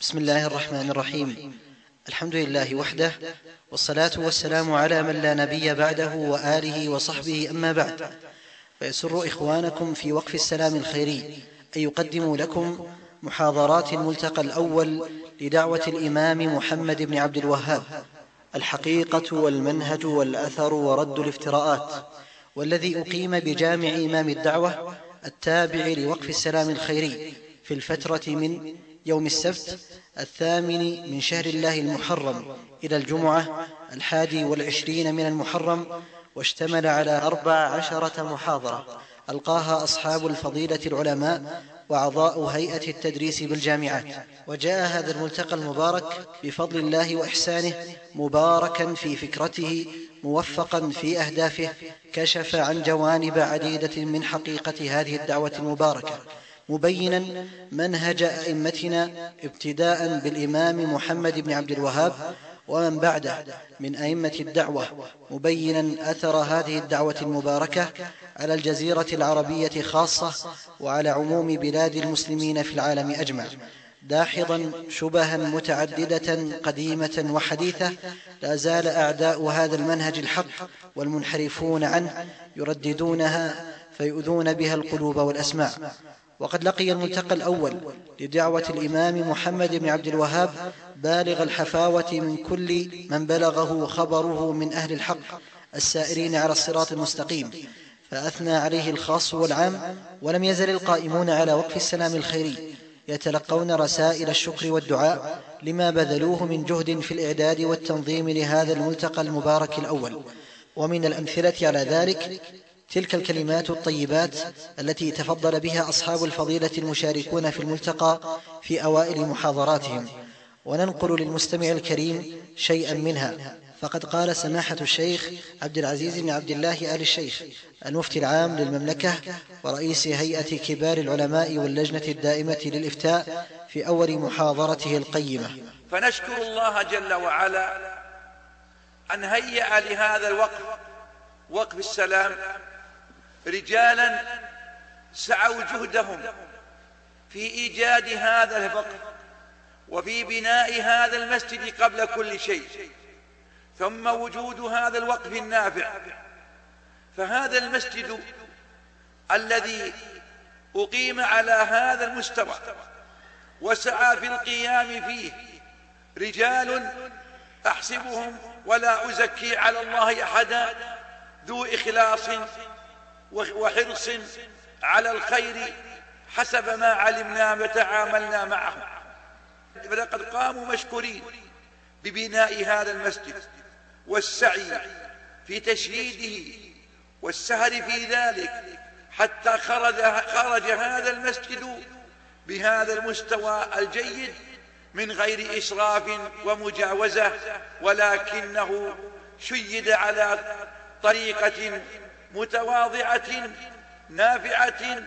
بسم الله الرحمن الرحيم. الحمد لله وحده والصلاة والسلام على من لا نبي بعده وآله وصحبه أما بعد. فيسر إخوانكم في وقف السلام الخيري أن يقدموا لكم محاضرات الملتقى الأول لدعوة الإمام محمد بن عبد الوهاب الحقيقة والمنهج والأثر ورد الافتراءات والذي أقيم بجامع إمام الدعوة التابع لوقف السلام الخيري في الفترة من يوم السبت الثامن من شهر الله المحرم إلى الجمعة الحادي والعشرين من المحرم واشتمل على أربع عشرة محاضرة. ألقاها أصحاب الفضيلة العلماء وأعضاء هيئة التدريس بالجامعات. وجاء هذا الملتقى المبارك بفضل الله وإحسانه مباركا في فكرته موفقا في أهدافه كشف عن جوانب عديدة من حقيقة هذه الدعوة المباركة. مبينا منهج أئمتنا ابتداء بالإمام محمد بن عبد الوهاب ومن بعده من أئمة الدعوة مبينا أثر هذه الدعوة المباركة على الجزيرة العربية خاصة وعلى عموم بلاد المسلمين في العالم أجمع. داحضا شبها متعددة قديمة وحديثة لا زال أعداء هذا المنهج الحق والمنحرفون عنه يرددونها فيؤذون بها القلوب والأسماع. وقد لقي الملتقى الأول لدعوة الإمام محمد بن عبد الوهاب بالغ الحفاوة من كل من بلغه خبره من أهل الحق السائرين على الصراط المستقيم فأثنى عليه الخاص والعام ولم يزل القائمون على وقف السلام الخيري يتلقون رسائل الشكر والدعاء لما بذلوه من جهد في الإعداد والتنظيم لهذا الملتقى المبارك الأول. ومن الأمثلة على ذلك تلك الكلمات الطيبات التي تفضل بها أصحاب الفضيلة المشاركون في الملتقى في أوائل محاضراتهم. وننقل للمستمع الكريم شيئا منها. فقد قال سماحة الشيخ عبد العزيز بن عبد الله آل الشيخ المفتي العام للمملكة ورئيس هيئة كبار العلماء واللجنة الدائمة للإفتاء في أول محاضرته القيمة. فنشكر الله جل وعلا أن هيأ لهذا الوقف وقف السلام رجالا سعوا جهدهم في إيجاد هذا الوقف وفي بناء هذا المسجد قبل كل شيء ثم وجود هذا الوقف النافع. فهذا المسجد الذي أقيم على هذا المستوى وسعى في القيام فيه رجال أحسبهم ولا أزكي على الله أحدا ذو إخلاص وحرص على الخير حسب ما علمنا وتعاملنا معهم فلقد قاموا مشكورين ببناء هذا المسجد والسعي في تشييده والسهر في ذلك حتى خرج, خرج هذا المسجد بهذا المستوى الجيد من غير إسراف ومجاوزة ولكنه شيد على طريقة متواضعة نافعة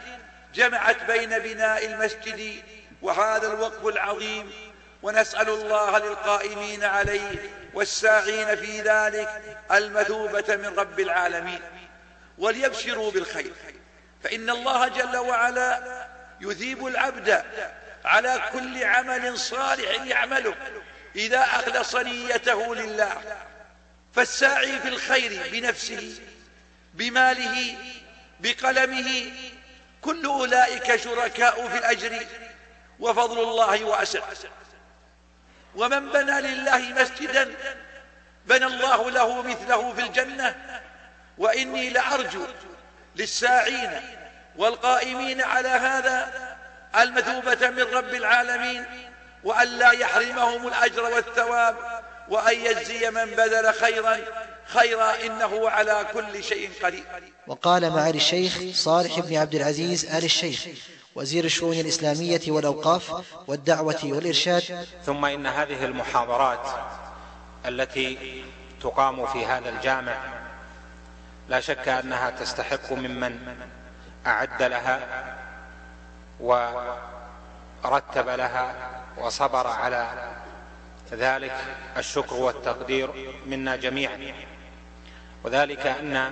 جمعت بين بناء المسجد وهذا الوقف العظيم ونسأل الله للقائمين عليه والساعين في ذلك المثوبة من رب العالمين. وليبشروا بالخير فإن الله جل وعلا يثيب العبد على كل عمل صالح يعمله إذا أخلص نيته لله فالساعي في الخير بنفسه بماله بقلمه كل أولئك شركاء في الأجر وفضل الله واسع ومن بنى لله مسجدا بنى الله له مثله في الجنة. وإني لأرجو للساعين والقائمين على هذا المثوبة من رب العالمين وأن لا يحرمهم الأجر والثواب وأن يجزي من بذل خيرا خيرا إنه على كل شيء قدير. وقال معالي الشيخ صالح بن عبد العزيز آل الشيخ وزير الشؤون الإسلامية والأوقاف والدعوة والإرشاد. ثم إن هذه المحاضرات التي تقام في هذا الجامع لا شك أنها تستحق ممن أعد لها ورتب لها وصبر على ذلك الشكر والتقدير منا جميعا. وذلك أن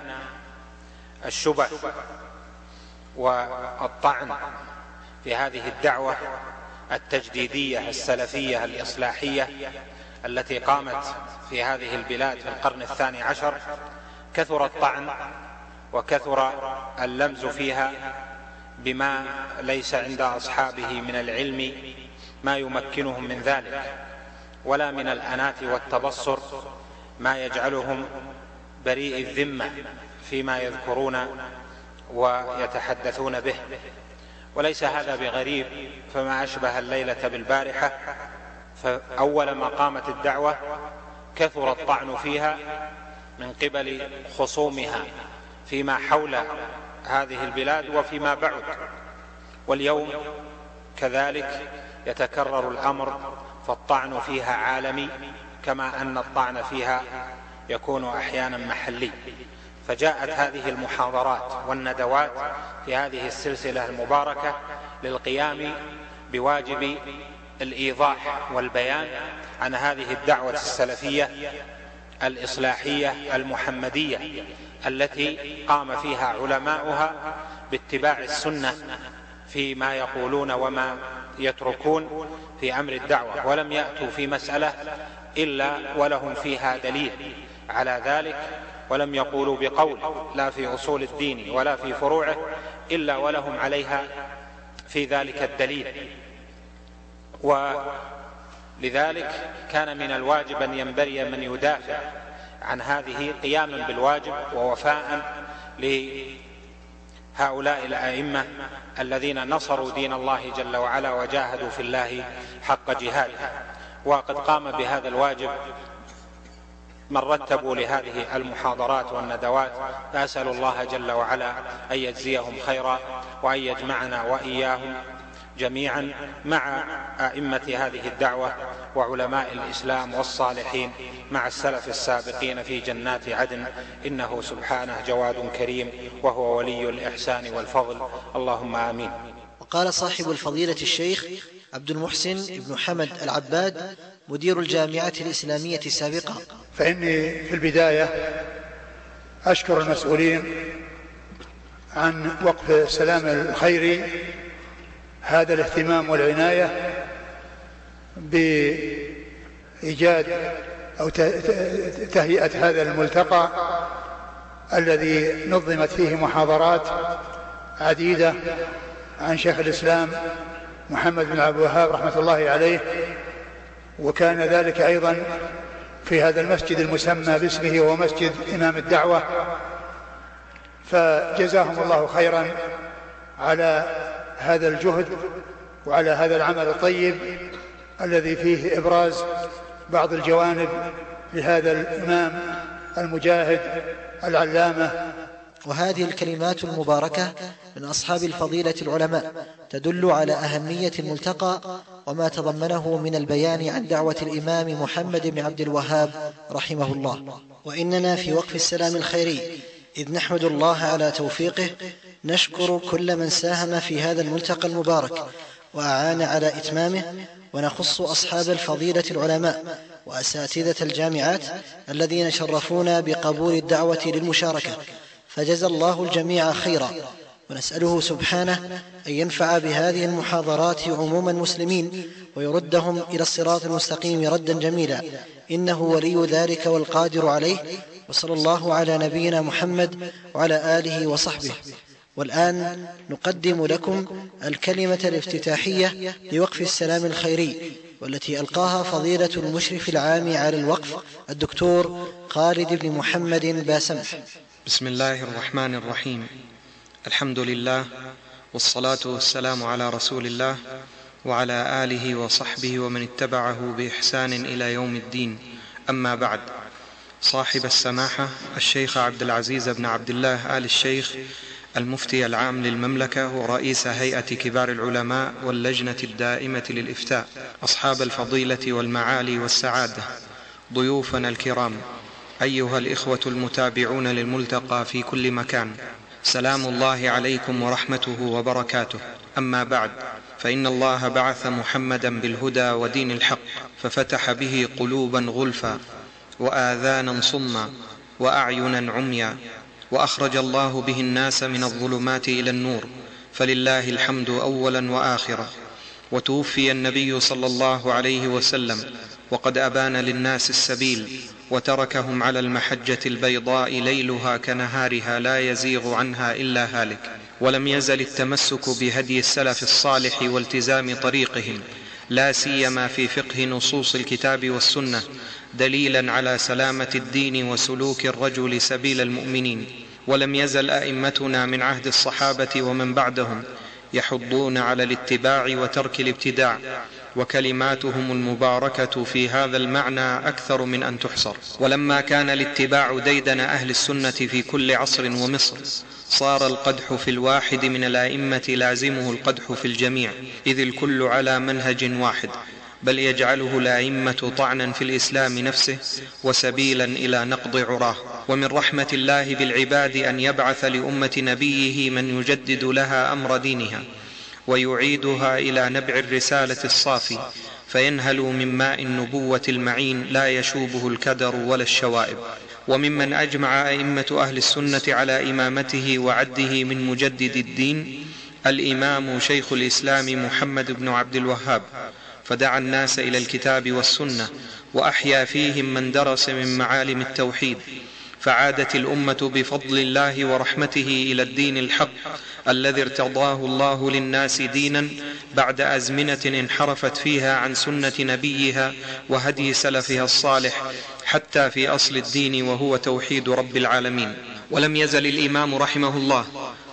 الشبه والطعن في هذه الدعوة التجديدية السلفية الإصلاحية التي قامت في هذه البلاد في القرن الثاني عشر كثر الطعن وكثر اللمز فيها بما ليس عند أصحابه من العلم ما يمكنهم من ذلك ولا من الأنات والتبصر ما يجعلهم بريء الذمة فيما يذكرون ويتحدثون به. وليس هذا بغريب فما أشبه الليلة بالبارحة فأول ما قامت الدعوة كثر الطعن فيها من قبل خصومها فيما حول هذه البلاد وفيما بعد. واليوم كذلك يتكرر الأمر فالطعن فيها عالمي كما أن الطعن فيها يكون أحيانا محلي. فجاءت هذه المحاضرات والندوات في هذه السلسلة المباركة للقيام بواجب الإيضاح والبيان عن هذه الدعوة السلفية الإصلاحية المحمدية التي قام فيها علماؤها باتباع السنة فيما يقولون وما يتركون في أمر الدعوة. ولم يأتوا في مسألة إلا ولهم فيها دليل. على ذلك ولم يقولوا بقول لا في أصول الدين ولا في فروعه إلا ولهم عليها في ذلك الدليل. ولذلك كان من الواجب أن ينبري من يدافع عن هذه قياما بالواجب ووفاء لهؤلاء الأئمة الذين نصروا دين الله جل وعلا وجاهدوا في الله حق جهاده. وقد قام بهذا الواجب من رتبوا لهذه المحاضرات والندوات فأسأل الله جل وعلا أن يجزيهم خيرا وأن يجمعنا وإياهم جميعا مع أئمة هذه الدعوة وعلماء الإسلام والصالحين مع السلف السابقين في جنات عدن. إنه سبحانه جواد كريم وهو ولي الإحسان والفضل. اللهم آمين. وقال صاحب الفضيلة الشيخ عبد المحسن بن حمد العباد مدير الجامعة الإسلامية سابقا فإني في البداية أشكر المسؤولين عن وقف السلام الخيري هذا الاهتمام والعناية بإيجاد أو تهيئة هذا الملتقى الذي نظمت فيه محاضرات عديدة عن شيخ الإسلام محمد بن عبد الوهاب رحمة الله عليه وكان ذلك أيضا في هذا المسجد المسمى باسمه وهو مسجد إمام الدعوة فجزاهم الله خيرا على هذا الجهد وعلى هذا العمل الطيب الذي فيه إبراز بعض الجوانب لهذا الإمام المجاهد العلامة. وهذه الكلمات المباركة من أصحاب الفضيلة العلماء تدل على أهمية الملتقى وما تضمنه من البيان عن دعوة الإمام محمد بن عبد الوهاب رحمه الله. وإننا في وقف السلام الخيري. إذ نحمد الله على توفيقه نشكر كل من ساهم في هذا الملتقى المبارك وأعان على إتمامه ونخص أصحاب الفضيلة العلماء وأساتذة الجامعات الذين شرفونا بقبول الدعوة للمشاركة. فجزى الله الجميع خيرا. ونسأله سبحانه أن ينفع بهذه المحاضرات عموم المسلمين ويردهم إلى الصراط المستقيم ردا جميلا. إنه ولي ذلك والقادر عليه. وصلى الله على نبينا محمد وعلى آله وصحبه. والآن نقدم لكم الكلمة الافتتاحية لوقف السلام الخيري والتي ألقاها فضيلة المشرف العام على الوقف الدكتور خالد بن محمد باسمح بسم الله الرحمن الرحيم. الحمد لله والصلاة والسلام على رسول الله وعلى آله وصحبه ومن اتبعه بإحسان إلى يوم الدين. أما بعد صاحب السماحة الشيخ عبد العزيز بن عبد الله آل الشيخ المفتي العام للمملكة ورئيس هيئة كبار العلماء واللجنة الدائمة للإفتاء أصحاب الفضيلة والمعالي والسعادة. ضيوفنا الكرام أيها الإخوة المتابعون للملتقى في كل مكان. سلام الله عليكم ورحمته وبركاته. أما بعد فإن الله بعث محمدا بالهدى ودين الحق ففتح به قلوبا غلفا وآذانا صما وأعينا عميا وأخرج الله به الناس من الظلمات إلى النور. فلله الحمد اولا واخرا. وتوفي النبي صلى الله عليه وسلم وقد أبان للناس السبيل. وتركهم على المحجة البيضاء ليلها كنهارها لا يزيغ عنها إلا هالك ولم يزل التمسك بهدي السلف الصالح والتزام طريقهم لا سيما في فقه نصوص الكتاب والسنة دليلا على سلامة الدين وسلوك الرجل سبيل المؤمنين ولم يزل أئمتنا من عهد الصحابة ومن بعدهم يحضون على الاتباع وترك الابتداع وكلماتهم المباركة في هذا المعنى أكثر من أن تحصر. ولما كان الاتباع ديدن أهل السنة في كل عصر ومصر صار القدح في الواحد من الأئمة لازمه القدح في الجميع إذ الكل على منهج واحد بل يجعله الأئمة طعنا في الإسلام نفسه وسبيلا إلى نقض عراه. ومن رحمة الله بالعباد أن يبعث لأمة نبيه من يجدد لها أمر دينها. ويعيدها إلى نبع الرسالة الصافي فينهلوا من ماء النبوة المعين لا يشوبه الكدر ولا الشوائب. وممن أجمع أئمة أهل السنة على إمامته وعده من مجدد الدين الإمام شيخ الإسلام محمد بن عبد الوهاب. فدعا الناس إلى الكتاب والسنة وأحيا فيهم من درس من معالم التوحيد. فعادت الأمة بفضل الله ورحمته إلى الدين الحق الذي ارتضاه الله للناس دينا بعد أزمنة انحرفت فيها عن سنة نبيها وهدي سلفها الصالح حتى في أصل الدين وهو توحيد رب العالمين. ولم يزل الإمام رحمه الله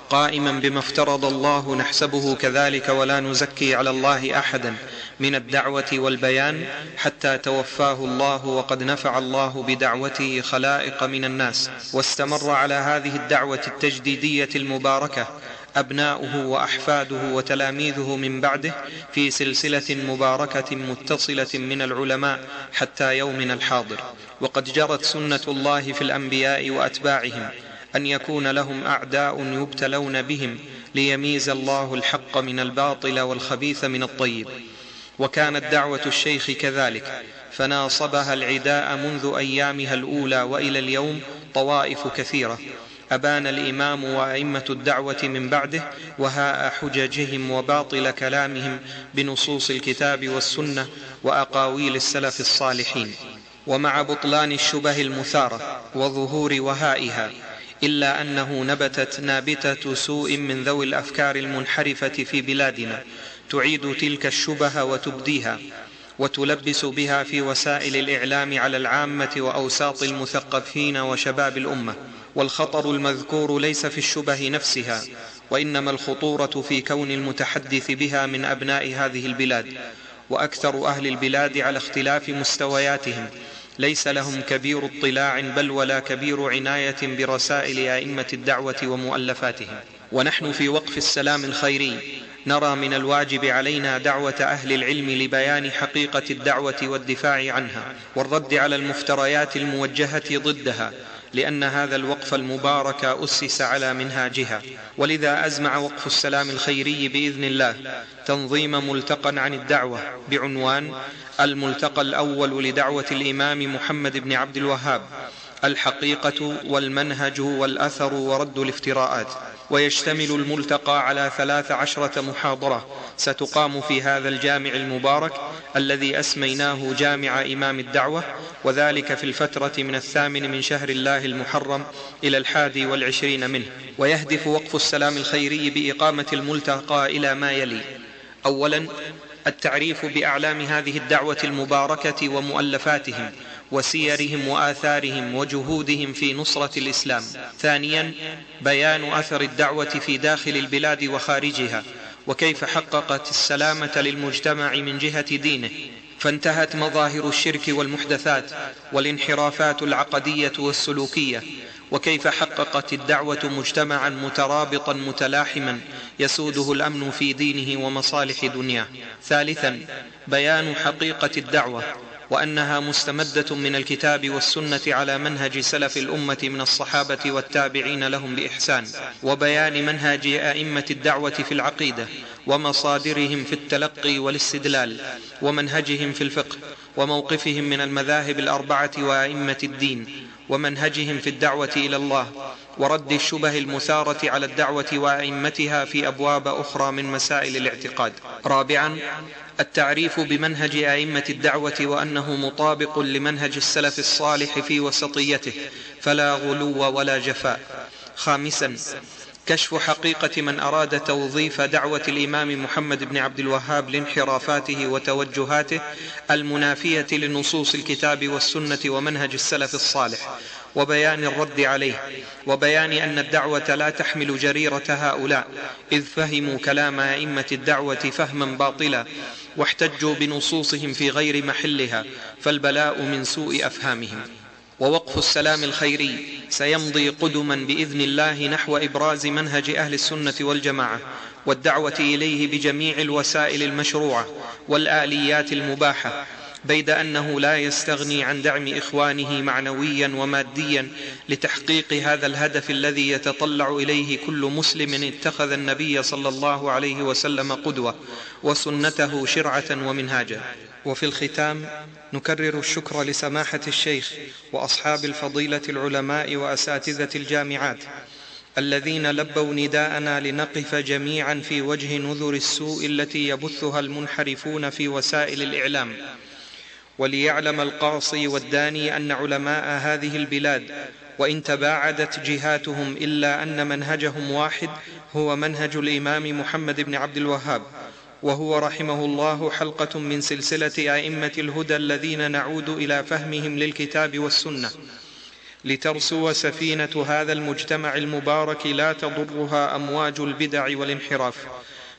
قائما بما افترض الله نحسبه كذلك ولا نزكي على الله أحدا من الدعوة والبيان حتى توفاه الله وقد نفع الله بدعوته خلائق من الناس واستمر على هذه الدعوة التجديدية المباركة أبناؤه وأحفاده وتلاميذه من بعده في سلسلة مباركة متصلة من العلماء حتى يومنا الحاضر. وقد جرت سنة الله في الأنبياء وأتباعهم أن يكون لهم أعداء يبتلون بهم ليميز الله الحق من الباطل والخبيث من الطيب. وكانت دعوة الشيخ كذلك. فناصبها العداء منذ أيامها الأولى وإلى اليوم طوائف كثيرة. أبان الإمام وأئمة الدعوة من بعده وهاء حججهم وباطل كلامهم بنصوص الكتاب والسنة وأقاويل السلف الصالحين. ومع بطلان الشبه المثارة وظهور وهائها إلا أنه نبتت نابتة سوء من ذوي الأفكار المنحرفة في بلادنا. تعيد تلك الشبه وتبديها وتلبس بها في وسائل الإعلام على العامة وأوساط المثقفين وشباب الأمة. والخطر المذكور ليس في الشبه نفسها وإنما الخطورة في كون المتحدث بها من أبناء هذه البلاد وأكثر أهل البلاد على اختلاف مستوياتهم. ليس لهم كبير اطلاع بل ولا كبير عناية برسائل أئمة الدعوة ومؤلفاتهم. ونحن في وقف السلام الخيري. نرى من الواجب علينا دعوة أهل العلم لبيان حقيقة الدعوة والدفاع عنها والرد على المفتريات الموجهة ضدها. لأن هذا الوقف المبارك أسس على منهاجها. ولذا أزمع وقف السلام الخيري بإذن الله تنظيم ملتقى عن الدعوة بعنوان الملتقى الأول لدعوة الإمام محمد بن عبد الوهاب الحقيقة والمنهج والأثر ورد الافتراءات. ويشتمل الملتقى على ثلاث عشرة محاضرة. ستقام في هذا الجامع المبارك الذي أسميناه جامع إمام الدعوة وذلك في الفترة من الثامن من شهر الله المحرم إلى الحادي والعشرين منه. ويهدف وقف السلام الخيري بإقامة الملتقى إلى ما يلي. اولا التعريف بأعلام هذه الدعوة المباركة ومؤلفاتهم. وسيرهم وآثارهم وجهودهم في نصرة الإسلام. ثانيا بيان أثر الدعوة في داخل البلاد وخارجها وكيف حققت السلامة للمجتمع من جهة دينه. فانتهت مظاهر الشرك والمحدثات والانحرافات العقدية والسلوكية. وكيف حققت الدعوة مجتمعا مترابطا متلاحما يسوده الأمن في دينه ومصالح دنياه. ثالثا بيان حقيقة الدعوة. وأنها مستمدة من الكتاب والسنة على منهج سلف الأمة من الصحابة والتابعين لهم بإحسان وبيان منهج أئمة الدعوة في العقيدة ومصادرهم في التلقي والاستدلال ومنهجهم في الفقه وموقفهم من المذاهب الأربعة وأئمة الدين ومنهجهم في الدعوة إلى الله ورد الشبه المثارة على الدعوة وأئمتها في أبواب أخرى من مسائل الاعتقاد. رابعا التعريف بمنهج أئمة الدعوة وأنه مطابق لمنهج السلف الصالح في وسطيته فلا غلو ولا جفاء. خامسا كشف حقيقة من أراد توظيف دعوة الإمام محمد بن عبد الوهاب لانحرافاته وتوجهاته المنافية لنصوص الكتاب والسنة ومنهج السلف الصالح وبيان الرد عليه وبيان أن الدعوة لا تحمل جريرة هؤلاء إذ فهموا كلام أئمة الدعوة فهما باطلا. واحتجوا بنصوصهم في غير محلها فالبلاء من سوء أفهامهم. ووقف السلام الخيري سيمضي قدما بإذن الله نحو إبراز منهج أهل السنة والجماعة والدعوة إليه بجميع الوسائل المشروعة والآليات المباحة بيد أنه لا يستغني عن دعم إخوانه معنويا وماديا لتحقيق هذا الهدف الذي يتطلع إليه كل مسلم اتخذ النبي صلى الله عليه وسلم قدوة وسنته شرعة ومنهاجا. وفي الختام نكرر الشكر لسماحة الشيخ وأصحاب الفضيلة العلماء وأساتذة الجامعات الذين لبوا نداءنا لنقف جميعا في وجه نذر السوء التي يبثها المنحرفون في وسائل الإعلام. وليعلم القاصي والداني أن علماء هذه البلاد وإن تباعدت جهاتهم إلا أن منهجهم واحد هو منهج الإمام محمد بن عبد الوهاب وهو رحمه الله حلقة من سلسلة أئمة الهدى الذين نعود إلى فهمهم للكتاب والسنة. لترسو سفينة هذا المجتمع المبارك لا تضرها أمواج البدع والانحراف.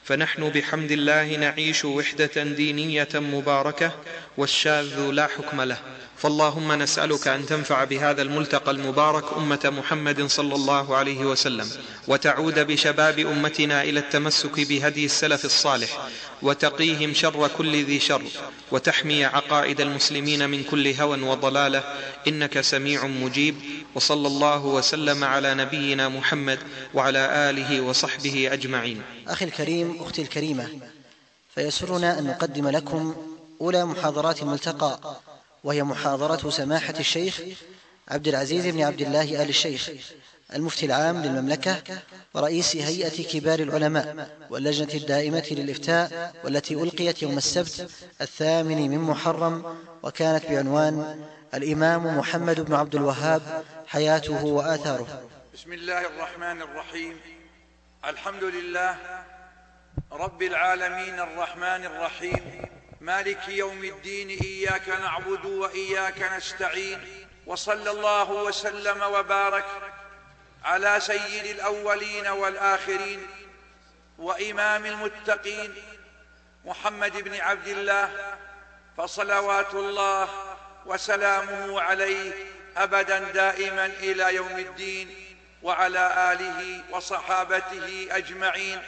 فنحن بحمد الله نعيش وحدة دينية مباركة والشاذ لا حكم له. فاللهم نسألك أن تنفع بهذا الملتقى المبارك أمة محمد صلى الله عليه وسلم وتعود بشباب أمتنا إلى التمسك بهدي السلف الصالح وتقيهم شر كل ذي شر وتحمي عقائد المسلمين من كل هوى وضلالة إنك سميع مجيب وصلى الله وسلم على نبينا محمد وعلى آله وصحبه أجمعين. أخي الكريم أختي الكريمة فيسرنا أن نقدم لكم أولى محاضرات الملتقى وهي محاضرة سماحة الشيخ عبد العزيز بن عبد الله آل الشيخ المفتي العام للمملكة ورئيس هيئة كبار العلماء واللجنة الدائمة للإفتاء والتي ألقيت يوم السبت الثامن من محرم وكانت بعنوان الإمام محمد بن عبد الوهاب حياته وآثاره. بسم الله الرحمن الرحيم. الحمد لله رب العالمين الرحمن الرحيم. مالك يوم الدين إياك نعبد وإياك نستعين. وصلى الله وسلم وبارك على سيد الأولين والآخرين وإمام المتقين محمد بن عبد الله فصلوات الله وسلامه عليه أبدا دائما إلى يوم الدين وعلى آله وصحابته أجمعين.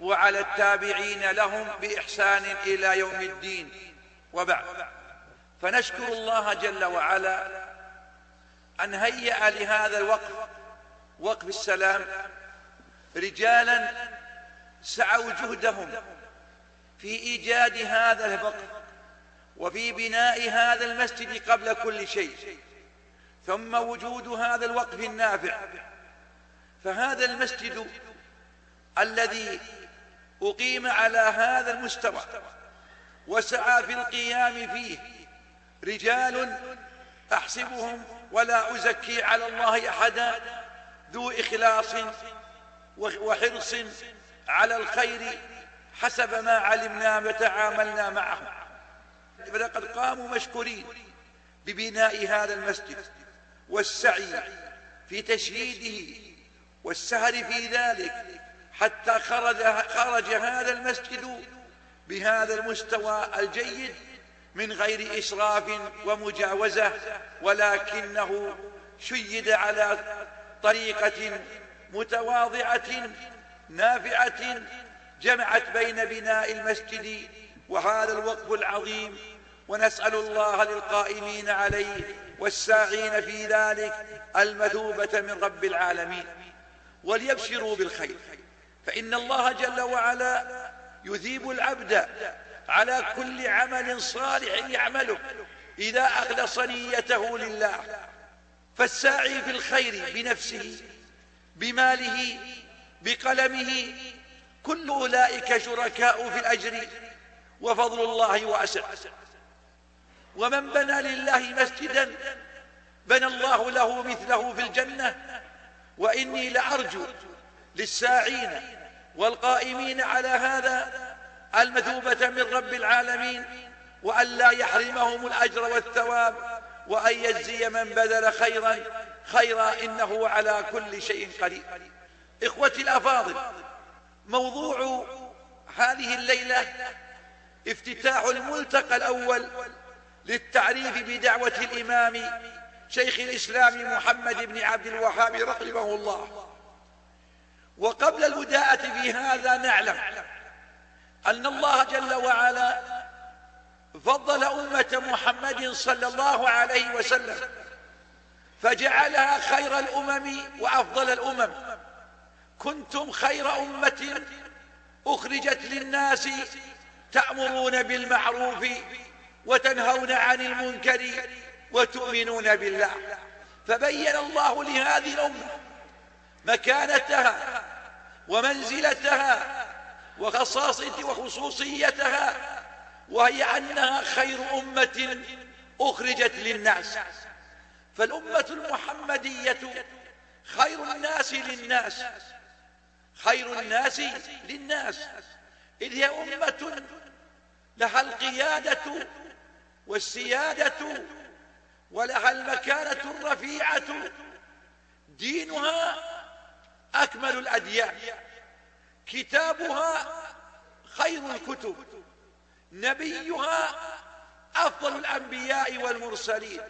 وعلى التابعين لهم بإحسان إلى يوم الدين. وبعد فنشكر الله جل وعلا أن هيأ لهذا الوقف وقف السلام رجالا سعوا جهدهم في إيجاد هذا الوقف وفي بناء هذا المسجد قبل كل شيء. ثم وجود هذا الوقف النافع. فهذا المسجد الذي أقيم على هذا المستوى وسعى في القيام فيه. رجال أحسبهم ولا أزكي على الله أحدا ذو إخلاص وحرص على الخير حسب ما علمنا وتعاملنا معهم. فلقد قاموا مشكورين ببناء هذا المسجد والسعي في تشييده والسهر في ذلك حتى خرج, خرج هذا المسجد بهذا المستوى الجيد من غير إسراف ومجاوزة ولكنه شيد على طريقة متواضعة نافعة جمعت بين بناء المسجد وهذا الوقف العظيم ونسأل الله للقائمين عليه والساعين في ذلك المثوبة من رب العالمين. وليبشروا بالخير. فإن الله جل وعلا يثيب العبد على كل عمل صالح يعمله إذا أخلص نيته لله فالساعي في الخير بنفسه بماله بقلمه كل أولئك شركاء في الأجر وفضل الله واسع ومن بنى لله مسجدا بنى الله له مثله في الجنة وإني لأرجو للساعين والقائمين على هذا المثوبة من رب العالمين وأن لا يحرمهم الأجر والثواب وأن يجزي من بذل خيرا خيرا إنه على كل شيء قدير. إخوتي الأفاضل موضوع هذه الليلة افتتاح الملتقى الأول للتعريف بدعوة الإمام شيخ الإسلام محمد بن عبد الوهاب رحمه الله. وقبل البداءة في هذا نعلم أن الله جل وعلا فضل أمة محمد صلى الله عليه وسلم فجعلها خير الأمم وأفضل الأمم. كنتم خير أمة أخرجت للناس تأمرون بالمعروف وتنهون عن المنكر وتؤمنون بالله. فبين الله لهذه الأمة مكانتها ومنزلتها وخصوصيتها وهي أنها خير أمة أخرجت للناس. فالأمة المحمدية خير الناس للناس خير الناس للناس. إذ هي أمة لها القيادة والسيادة ولها المكانة الرفيعة دينها أكمل الأديان كتابها خير الكتب. نبيها أفضل الأنبياء والمرسلين.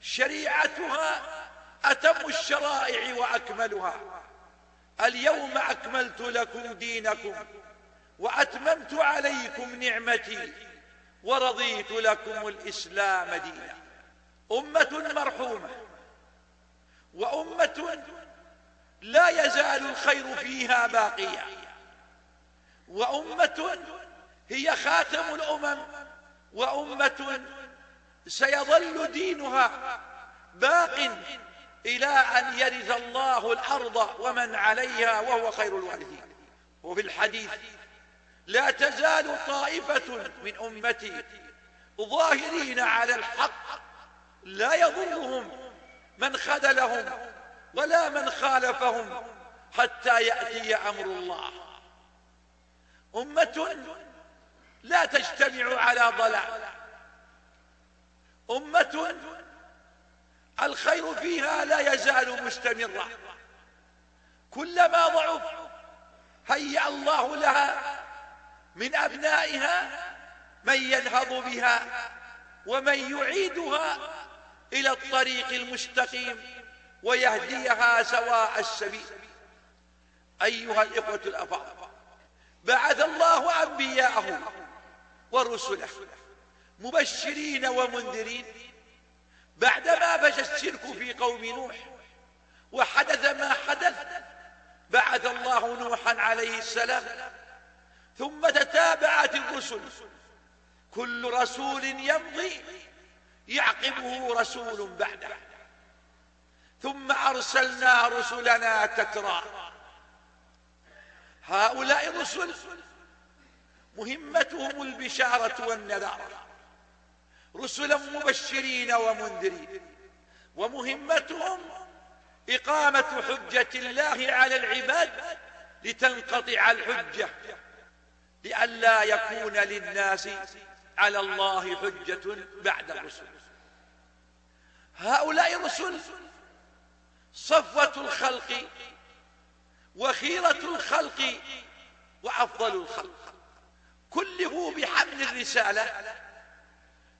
شريعتها أتم الشرائع وأكملها. اليوم أكملت لكم دينكم وأتممت عليكم نعمتي ورضيت لكم الإسلام دينا. أمة مرحومة وأمة لا يزال الخير فيها باقيا. وأمة هي خاتم الأمم وأمة سيظل دينها باق إلى أن يرث الله الأرض ومن عليها وهو خير الوارثين. وفي الحديث لا تزال طائفة من أمتي ظاهرين على الحق لا يضرهم من خذلهم ولا من خالفهم حتى يأتي أمر الله. أمة لا تجتمع على ضلال. أمة الخير فيها لا يزال مستمرا. كلما ضعف هيأ الله لها من أبنائها من ينهض بها ومن يعيدها إلى الطريق المستقيم. ويهديها سواء السبيل. أيها الإخوة الأفاضل بعث الله أنبياءه ورسله مبشرين ومنذرين. بعدما فشى الشرك في قوم نوح وحدث ما حدث بعث الله نوحا عليه السلام. ثم تتابعت الرسل. كل رسول يمضي يعقبه رسول بعده. ثم أرسلنا رسلنا تترى. هؤلاء الرسل مهمتهم البشارة والنذارة رسلا مبشرين ومنذرين. ومهمتهم إقامة حجة الله على العباد لتنقطع الحجة. لئلا يكون للناس على الله حجة بعد الرسل. هؤلاء الرسل صفوة الخلق وخيرة الخلق وأفضل الخلق. كله بحمل الرسالة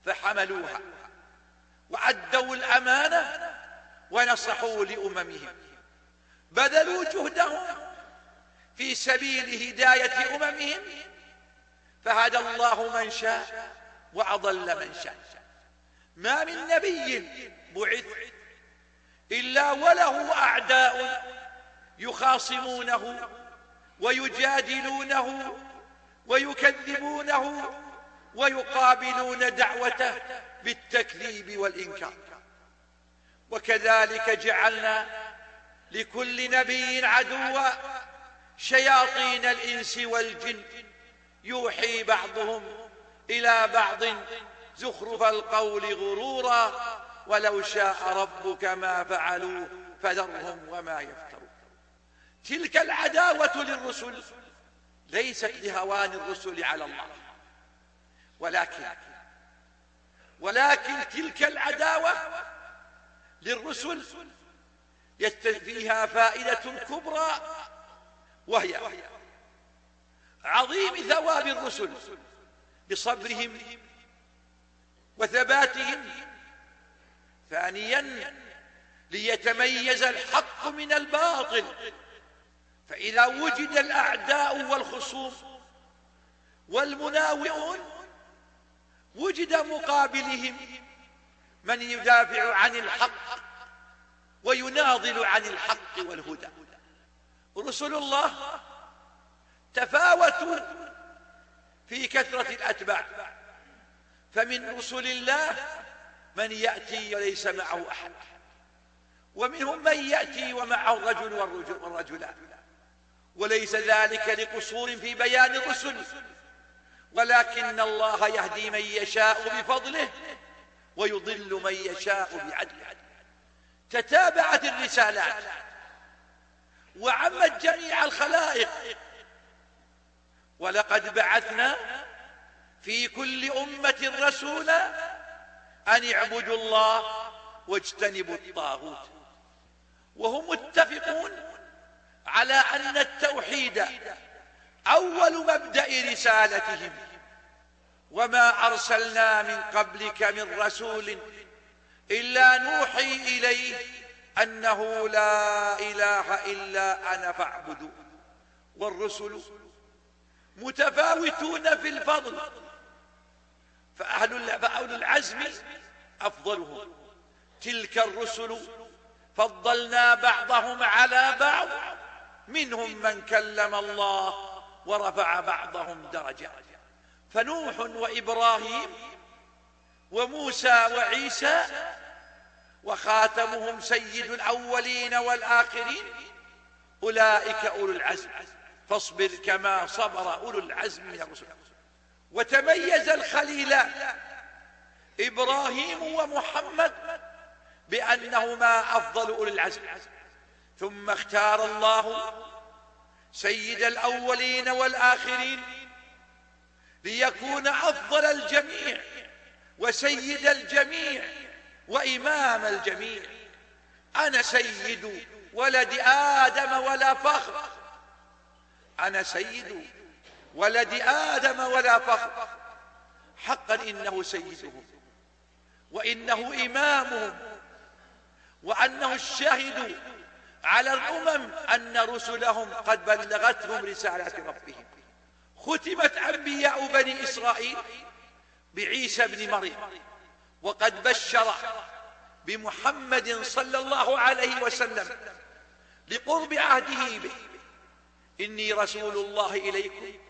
فحملوها وأدوا الأمانة ونصحوا لأممهم. بذلوا جهدهم في سبيل هداية أممهم. فهدى الله من شاء وأضل من شاء. ما من نبي بعث إلا وله أعداء يخاصمونه ويجادلونه ويكذبونه ويقابلون دعوته بالتكذيب والإنكار. وكذلك جعلنا لكل نبي عدوا شياطين الإنس والجن يوحي بعضهم إلى بعض زخرف القول غرورا ولو شاء ربك ما فعلوه فذرهم وما يفترون. تلك العداوة للرسل ليست لهوان الرسل على الله. ولكن ولكن تلك العداوة للرسل فيها فائدة كبرى وهي عظيم ثواب الرسل بصبرهم وثباتهم ثانيا ليتميز الحق من الباطل. فإذا وجد الأعداء والخصوم والمناوئون وجد مقابلهم من يدافع عن الحق ويناضل عن الحق والهدى. رسل الله تفاوتوا في كثرة الأتباع. فمن رسل الله من يأتي وليس معه أحد. ومنهم من يأتي ومعه الرجل والرجلان. وليس ذلك لقصور في بيان الرسل. ولكن الله يهدي من يشاء بفضله ويضل من يشاء بعدله. تتابعت الرسالات وعمت جميع الخلائق. ولقد بعثنا في كل أمة رسولا أن اعبدوا الله واجتنبوا الطاغوت. وهم متفقون على أن التوحيد أول مبدأ رسالتهم. وما أرسلنا من قبلك من رسول إلا نوحي إليه أنه لا إله إلا أنا فاعبدوا والرسل متفاوتون في الفضل. فأهل فأهل العزم أفضلهم. تلك الرسل فضلنا بعضهم على بعض. منهم من كلم الله ورفع بعضهم درجات فنوح وإبراهيم وموسى وعيسى وخاتمهم سيد الأولين والآخرين أولئك أولو العزم. فاصبر كما صبر أولو العزم من الرسل وتميز الخليلان إبراهيم ومحمد بأنهما أفضل أولي العزم. ثم اختار الله سيد الأولين والآخرين ليكون أفضل الجميع وسيد الجميع وإمام الجميع. أنا سيد ولد آدم ولا فخر. أنا سيد ولد آدم ولا فخر. حقا إنه سيدهم وإنه إمامهم وأنه الشاهد على الأمم أن رسلهم قد بلغتهم رسالات ربهم. ختمت أنبياء بني إسرائيل بعيسى بن مريم وقد بشر بمحمد صلى الله عليه وسلم لقرب عهده به. إني رسول الله إليكم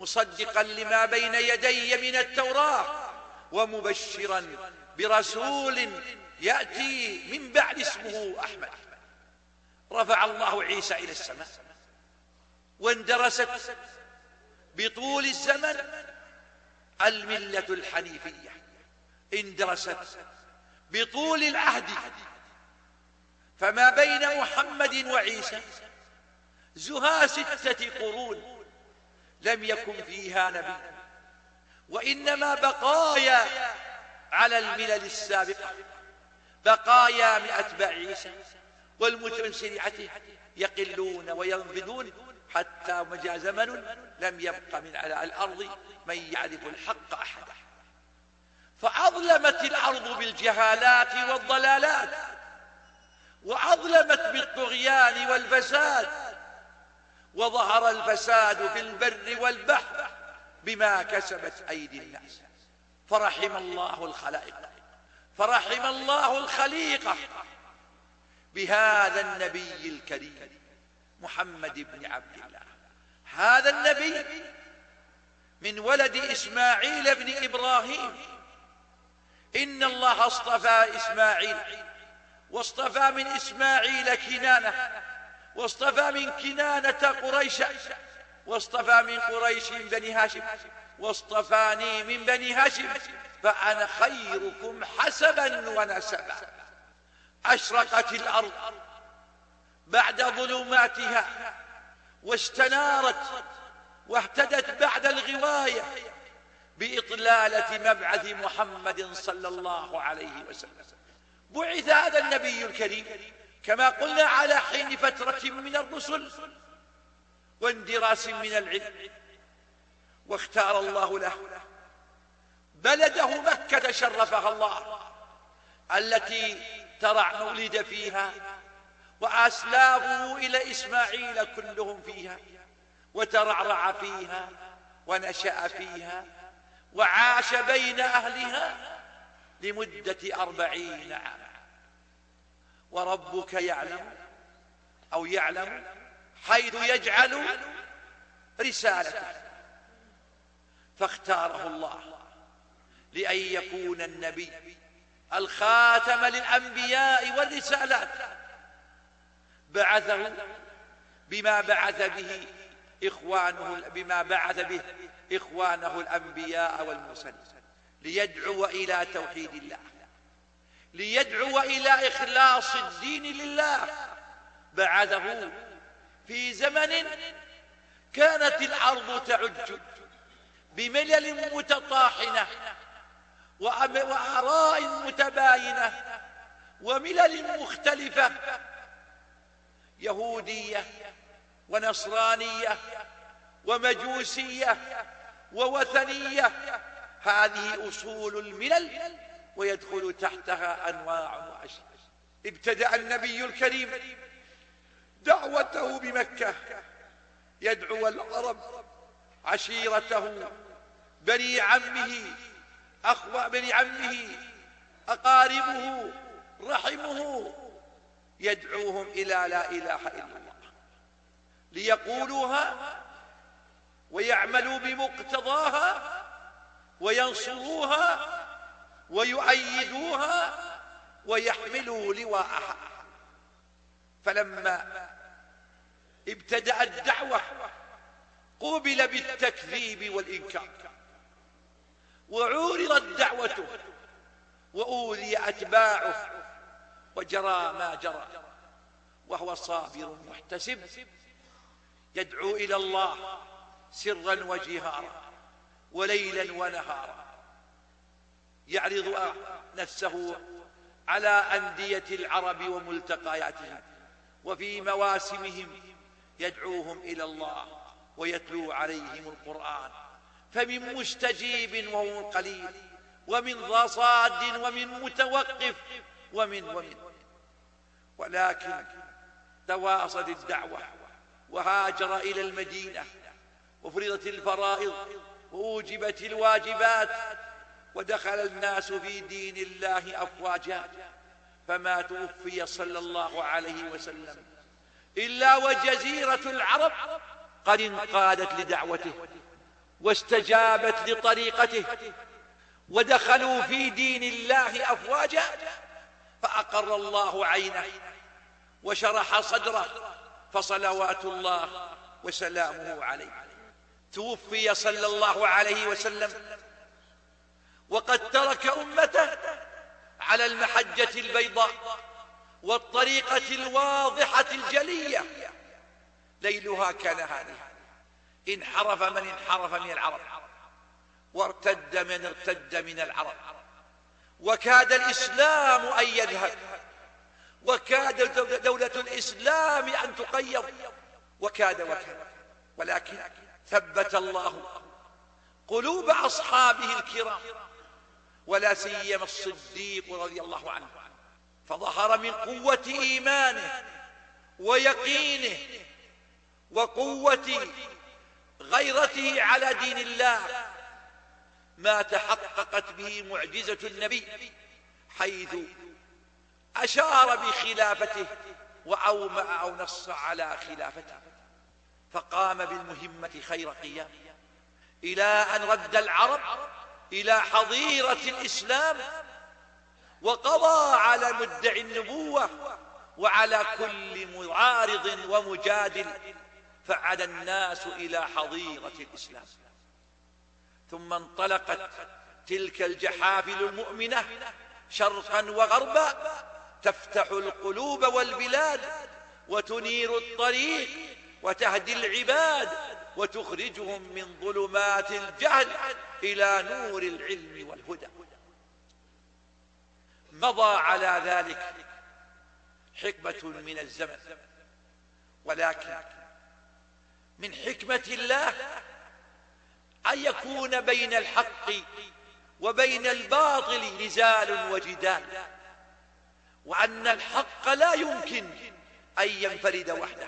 مصدقا لما بين يدي من التوراة ومبشرا برسول يأتي من بعد اسمه أحمد. رفع الله عيسى إلى السماء واندرست بطول الزمن الملة الحنيفية. اندرست بطول العهد. فما بين محمد وعيسى زها ستة قرون. لم يكن فيها نبي. وإنما بقايا على الملل السابقة. بقايا من أتباع عيسى والمتبع شريعته يقلون وينبذون حتى مجا زمن لم يبق من على الأرض من يعرف الحق أحدا. فأظلمت الأرض بالجهالات والضلالات. وأظلمت بالطغيان والفساد. وظهر الفساد في البر والبحر بما كسبت أيدي الناس. فرحم الله الخلائق. فرحم الله الخليقة بهذا النبي الكريم محمد بن عبد الله. هذا النبي من ولد إسماعيل بن إبراهيم. إن الله اصطفى إسماعيل واصطفى من إسماعيل كنانة واصطفى من كنانة قريشا واصطفى من قريش بني هاشم. واصطفاني من بني هاشم. فأنا خيركم حسبا ونسبا. أشرقت الأرض بعد ظلماتها واستنارت واهتدت بعد الغواية بإطلالة مبعث محمد صلى الله عليه وسلم. بعث هذا النبي الكريم كما قلنا على حين فترة من الرسل واندراس من العلم واختار الله له بلده مكة شرفها الله التي ترع مولد فيها وأسلافه إلى إسماعيل كلهم فيها وترعرع فيها ونشأ فيها وعاش بين أهلها لمدة أربعين عاما. وربك يعلم أو يعلم حيث يجعل رسالته. فاختاره الله لأن يكون النبي الخاتم للأنبياء والرسالات. بعثه بما بعث به إخوانه بما بعث به إخوانه الأنبياء والمرسلين ليدعو إلى توحيد الله. ليدعو إلى إخلاص الدين لله. بعثه في زمن كانت الأرض تعج بملل متطاحنة وآراء متباينة وملل مختلفة يهودية ونصرانية ومجوسية ووثنية. هذه أصول الملل. ويدخل تحتها أنواع وأشياء. ابتدأ النبي الكريم دعوته بمكة. يدعو العرب عشيرته بني عمه أخوة بني عمه أقاربه رحمه. يدعوهم إلى لا إله إلا الله. ليقولوها ويعملوا بمقتضاها وينصروها ويؤيدوها ويحملوا لواءها. فلما ابتدأت الدعوة قوبل بالتكذيب والإنكار. وعورضت دعوته وأوذي أتباعه وجرى ما جرى. وهو صابر محتسب يدعو إلى الله سرا وجهارا وليلا ونهارا. يعرض نفسه على أندية العرب وملتقياتهم وفي مواسمهم يدعوهم إلى الله ويتلو عليهم القرآن. فمن مستجيب وهو قليل ومن صاد ومن متوقف ومن ومن. ولكن تواصل الدعوة وهاجر إلى المدينة وفرضت الفرائض وأوجبت الواجبات ودخل الناس في دين الله أفواجا فما توفي صلى الله عليه وسلم. إلا وجزيرة العرب قد انقادت لدعوته واستجابت لطريقته ودخلوا في دين الله أفواجا فأقر الله عينه وشرح صدره فصلوات الله وسلامه عليه. توفي صلى الله عليه وسلم وقد ترك أمته على المحجة البيضاء والطريقة الواضحة الجلية. ليلها كنهارها. انحرف من انحرف من العرب وارتد من ارتد من العرب. وكاد الإسلام أن يذهب وكاد دولة الإسلام أن تقيض وكاد وكاد. ولكن ثبت الله قلوب أصحابه الكرام ولا سيما الصديق رضي الله عنه. فظهر من قوة إيمانه ويقينه وقوة غيرته على دين الله ما تحققت به معجزة النبي حيث أشار بخلافته وأومأ أو نص على خلافته. فقام بالمهمة خير قيام. إلى أن رد العرب إلى حظيرة الإسلام وقضى على مدعي النبوة وعلى كل معارض ومجادل فعد الناس إلى حظيرة الإسلام. ثم انطلقت تلك الجحافل المؤمنة شرقا وغربا تفتح القلوب والبلاد وتنير الطريق وتهدي العباد وتخرجهم من ظلمات الجهل إلى نور العلم والهدى. مضى على ذلك حكمة من الزمن ولكن من حكمة الله أن يكون بين الحق وبين الباطل نزال وجدال وأن الحق لا يمكن أن ينفرد وحده.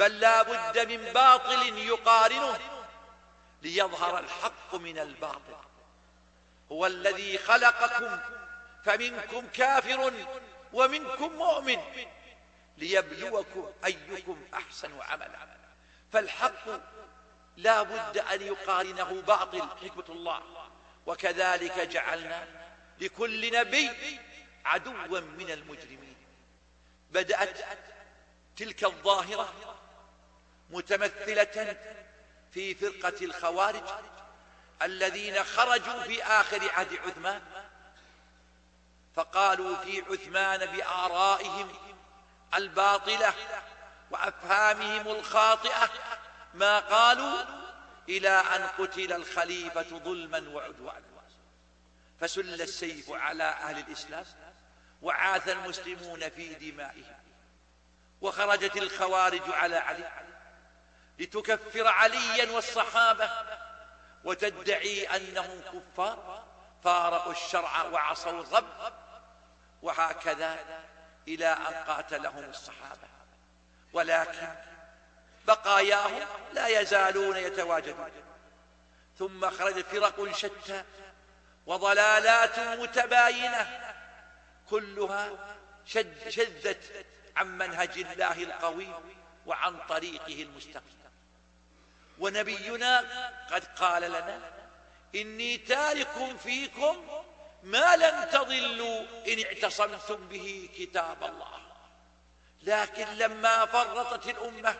بل لا بد من باطل يقارنه ليظهر الحق من الباطل. هو الذي خلقكم فمنكم كافر ومنكم مؤمن ليبلوكم أيكم أحسن عملا. فالحق لا بد أن يقارنه باطل حكمة الله. وكذلك جعلنا لكل نبي عدوا من المجرمين. بدأت تلك الظاهرة متمثلة في فرقة الخوارج الذين خرجوا في آخر عهد عثمان فقالوا في عثمان بآرائهم الباطلة وأفهامهم الخاطئة ما قالوا إلى أن قتل الخليفة ظلما وعدوانا. فسل السيف على أهل الإسلام وعاث المسلمون في دمائهم وخرجت الخوارج على علي. لتكفر عليا والصحابة وتدعي أنهم كفار فارقوا الشرع وعصوا الرب وهكذا إلى أن قاتلهم الصحابة. ولكن بقاياهم لا يزالون يتواجدون. ثم خرجت فرق شتى وضلالات متباينة كلها شذت عن منهج الله القويم وعن طريقه المستقيم. ونبينا قد قال لنا إني تارك فيكم ما لن تضلوا إن اعتصمتم به كتاب الله. لكن لما فرطت الأمة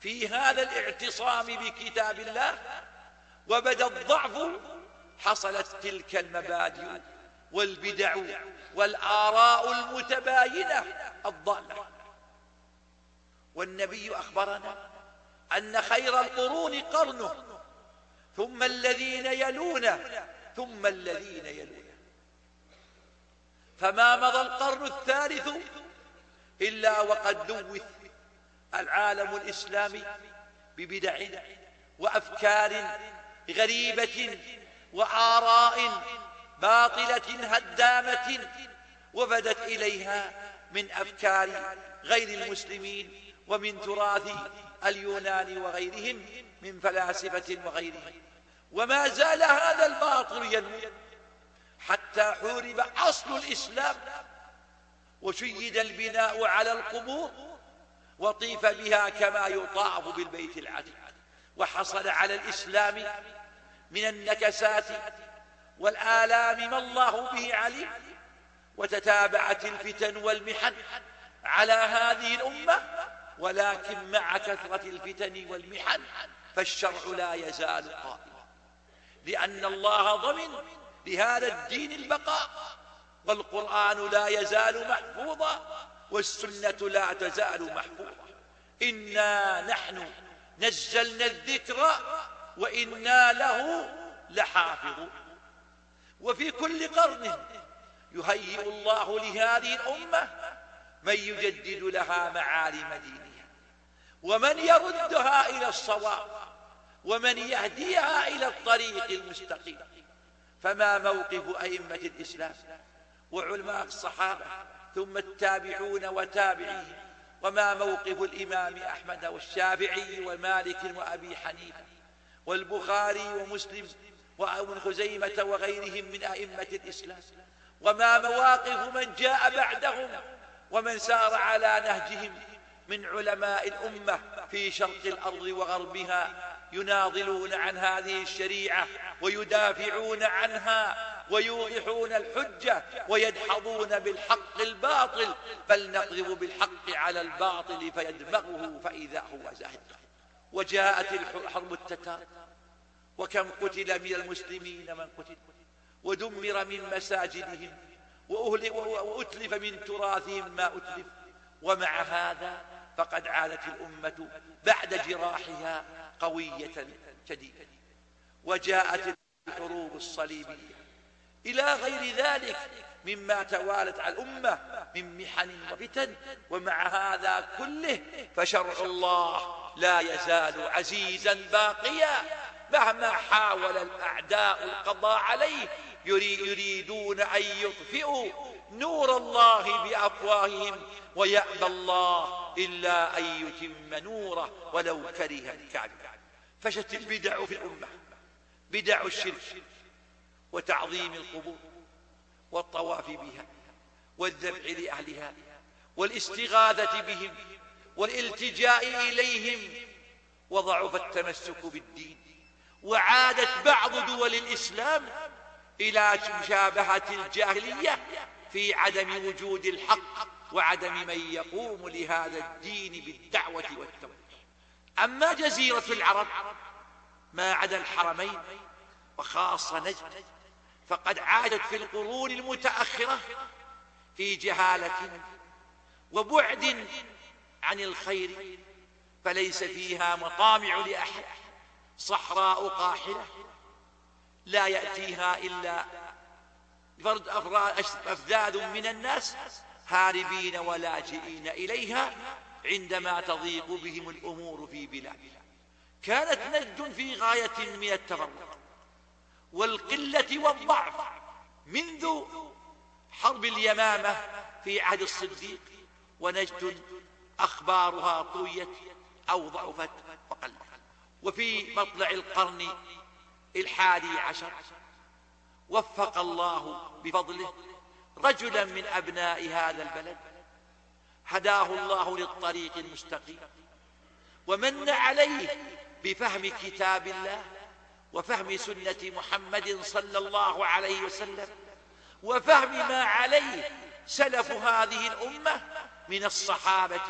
في هذا الاعتصام بكتاب الله وبدأ الضعف حصلت تلك المبادئ والبدع والآراء المتباينة الضالة. والنبي أخبرنا أن خير القرون قرنه ثم الذين يلونه ثم الذين يلونه فما مضى القرن الثالث إلا وقد لوث العالم الإسلامي ببدع وأفكار غريبة وآراء باطلة هدامة وبدت إليها من أفكار غير المسلمين ومن تراث اليونان وغيرهم من فلاسفة وغيرهم. وما زال هذا الباطل ينمو حتى حورب أصل الإسلام وشيد البناء على القبور وطيف بها كما يطاف بالبيت العتيق. وحصل على الإسلام من النكسات والآلام ما الله به عليم. وتتابعت الفتن والمحن على هذه الأمة ولكن مع كثرة الفتن والمحن فالشرع لا يزال قائما لأن الله ضمن لهذا الدين البقاء والقرآن لا يزال محفوظا والسنة لا تزال محفوظة إنا نحن نزلنا الذكر وإنا له لحافظون. وفي كل قرن يهيئ الله لهذه الأمة من يجدد لها معالم دينها ومن يردها إلى الصواب ومن يهديها إلى الطريق المستقيم. فما موقف أئمة الإسلام وعلماء الصحابة ثم التابعون وتابعيهم وما موقف الإمام أحمد والشافعي ومالك وأبي حنيفة والبخاري ومسلم وابن خزيمة وغيرهم من أئمة الإسلام وما مواقف من جاء بعدهم ومن سار على نهجهم من علماء الأمة في شرق الأرض وغربها يناضلون عن هذه الشريعة ويدافعون عنها ويوضحون الحجة ويدحضون بالحق الباطل بل نقذف بالحق على الباطل فيدمغه فإذا هو زاهد. وجاءت الحرب التتار وكم قتل من المسلمين من قتل ودمر من مساجدهم وأتلف من تراثهم ما أتلف. ومع هذا فقد عادت الأمة بعد جراحها قوية شديدة وجاءت الحروب الصليبية. إلى غير ذلك مما توالت على الأمة من محن وفتن ومع هذا كله فشرع الله لا يزال عزيزا باقيا. مهما حاول الأعداء القضاء عليه يريدون أن يطفئوا نور الله بأفواههم ويأبى الله إلا أن يتم نوره ولو كره الكافر فشت البدع في الأمة بدع الشرك وتعظيم القبور والطواف بها والذبح لأهلها والاستغاثة بهم والالتجاء إليهم. وضعف التمسك بالدين وعادت بعض دول الإسلام إلى مشابهة الجاهلية في عدم وجود الحق وعدم من يقوم لهذا الدين بالدعوة والتوحيد. أما جزيرة العرب ما عدا الحرمين وخاصة نجد فقد عادت في القرون المتأخرة في جهالة وبعد عن الخير فليس فيها مطامع لأحد صحراء قاحلة لا يأتيها إلا فرد أفذاذ من الناس هاربين ولاجئين إليها عندما تضيق بهم الأمور في بلادها كانت نجد في غاية من التفرق والقلة والضعف منذ حرب اليمامة في عهد الصديق ونجد أخبارها طويت أو ضعفت وقلت. وفي مطلع القرن الحادي عشر وفق الله بفضله. رجلا من أبناء هذا البلد. هداه الله للطريق المستقيم. ومن عليه بفهم كتاب الله وفهم سنة محمد صلى الله عليه وسلم وفهم ما عليه سلف هذه الأمة من الصحابة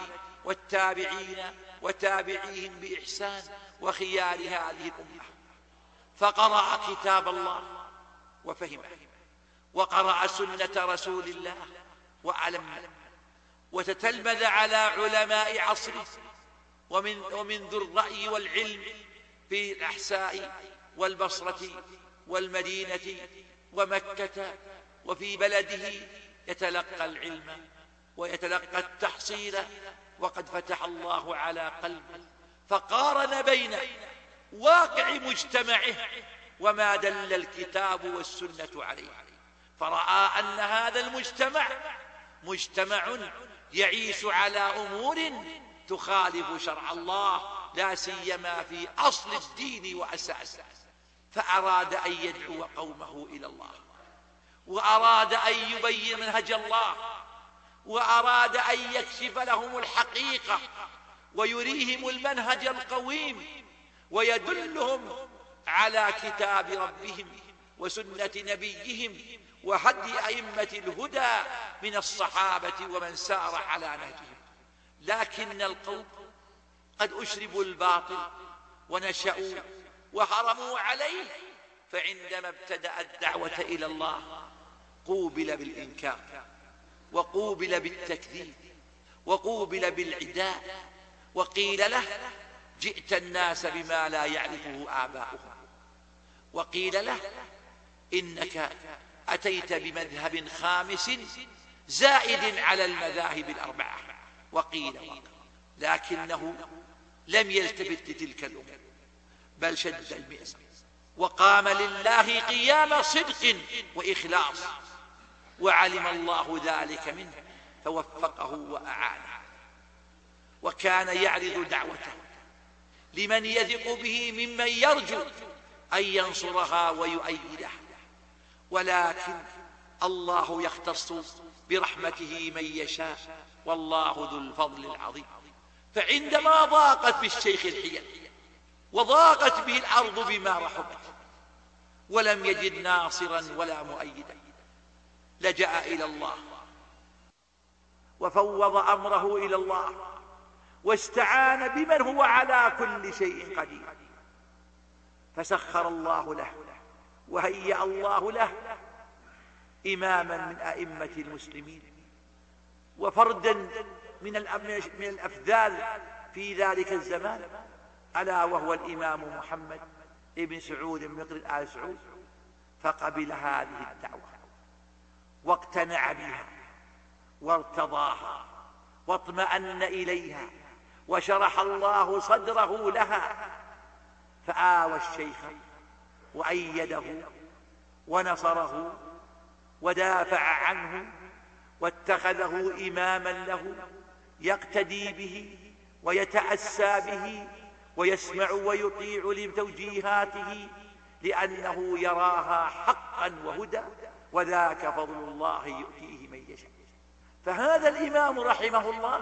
والتابعين وتابعيهم بإحسان وخيار هذه الأمة. فقرأ كتاب الله وفهمه وقرأ سنة رسول الله وأعلم وتتلمذ على علماء عصره ومن, ومن ذو الرأي والعلم في الأحساء والبصرة والمدينة ومكة وفي بلده يتلقى العلم ويتلقى التحصيل وقد فتح الله على قلبه فقارن بين واقع مجتمعه وما دل الكتاب والسنة عليه. فرأى أن هذا المجتمع مجتمع يعيش على أمور تخالف شرع الله لا سيما في أصل الدين وأساسه. فأراد أن يدعو قومه إلى الله وأراد أن يبين منهج الله وأراد أن يكشف لهم الحقيقة ويريهم المنهج القويم ويدلهم على كتاب ربهم وسنة نبيهم وهدي أئمة الهدى من الصحابة ومن سار على نهجهم. لكن القوم قد أشربوا الباطل ونشأوا وهرموا عليه فعندما ابتدأ الدعوة إلى الله قوبل بالإنكار وقوبل بالتكذيب وقوبل بالعداء وقيل له جئت الناس بما لا يعرفه آباؤهم. وقيل له إنك أتيت بمذهب خامس زائد على المذاهب الأربعة. وقيل لكنه لم يلتفت لتلك الأمور بل شد المئزر وقام لله قيام صدق وإخلاص وعلم الله ذلك منه فوفقه وأعانه. وكان يعرض دعوته لمن يثق به ممن يرجو أن ينصرها ويؤيدها. ولكن الله يختص برحمته من يشاء. والله ذو الفضل العظيم. فعندما ضاقت بالشيخ الحيل وضاقت به الأرض بما رحبت ولم يجد ناصرا ولا مؤيدا لجأ إلى الله. وفوض أمره إلى الله واستعان بمن هو على كل شيء قدير. فسخر الله له وهيأ الله له إماما من أئمة المسلمين وفردا من من الأفذال في ذلك الزمان ألا وهو الإمام محمد ابن سعود بن آل سعود فقبل هذه الدعوة واقتنع بها وارتضاها واطمأن إليها وشرح الله صدره لها فآوى الشيخ وأيده ونصره ودافع عنه واتخذه إماما له يقتدي به ويتأسى به ويسمع ويطيع لتوجيهاته لأنه يراها حقا وهدى وذاك فضل الله يؤتيه من يشاء. فهذا الإمام رحمه الله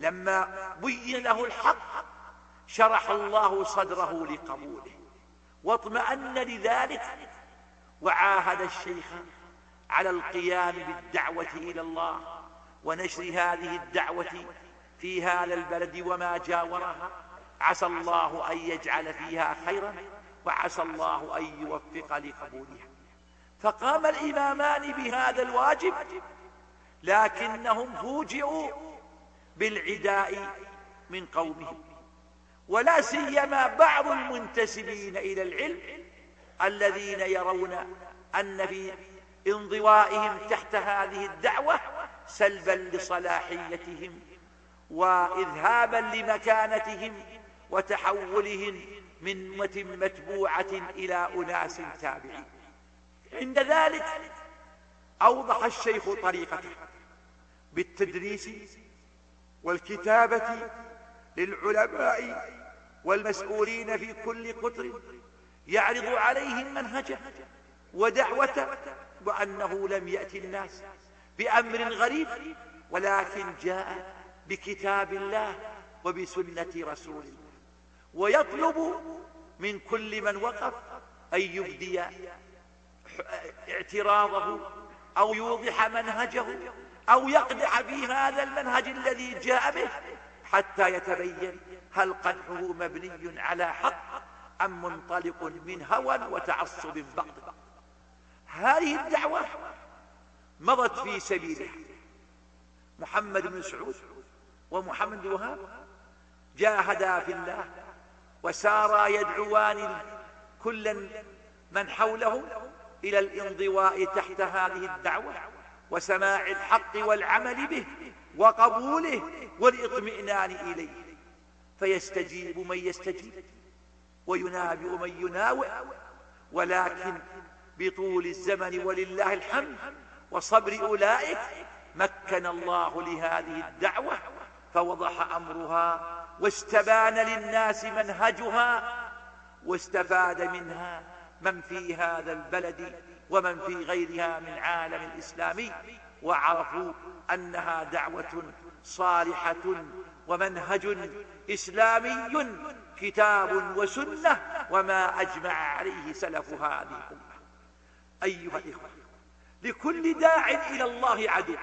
لما بين له الحق شرح الله صدره لقبوله واطمأن لذلك وعاهد الشيخ على القيام بالدعوة إلى الله ونشر هذه الدعوة في هذا البلد وما جاورها. عسى الله أن يجعل فيها خيرا وعسى الله أن يوفق لقبولها. فقام الإمامان بهذا الواجب لكنهم فوجئوا بالعداء من قومهم. ولا سيما بعض المنتسبين إلى العلم الذين يرون أن في انضوائهم تحت هذه الدعوة سلبا لصلاحيتهم وإذهابا لمكانتهم وتحولهم من أمة متبوعة إلى أناس تابعين. عند ذلك أوضح الشيخ طريقته بالتدريس والكتابة للعلماء والمسؤولين في كل قطر يعرض عليهم منهجه ودعوته وأنه لم يأتي الناس بأمر غريب ولكن جاء بكتاب الله وبسنة رسول الله. ويطلب من كل من وقف أن يبدي اعتراضه أو يوضح منهجه أو يقدح في هذا المنهج الذي جاء به حتى يتبين هل قدحه مبني على حق أم منطلق من هوى وتعصب بعض هذه الدعوة مضت في سبيلها. محمد بن سعود ومحمد وهاب جاهدا في الله وسارا يدعوان كلا من حولهم إلى الانضواء تحت هذه الدعوة وسماع الحق والعمل به وقبوله والإطمئنان إليه. فيستجيب من يستجيب وينابئ من يناوئ. ولكن بطول الزمن ولله الحمد وصبر أولئك مكن الله لهذه الدعوة فوضح أمرها واستبان للناس منهجها واستفاد منها من في هذا البلد ومن في غيرها من عالم الإسلامي. وعرفوا أنها دعوة صالحة ومنهج إسلامي كتاب وسنة وما أجمع عليه سلف هذه الأمة. أيها الإخوة لكل داع إلى الله عدو.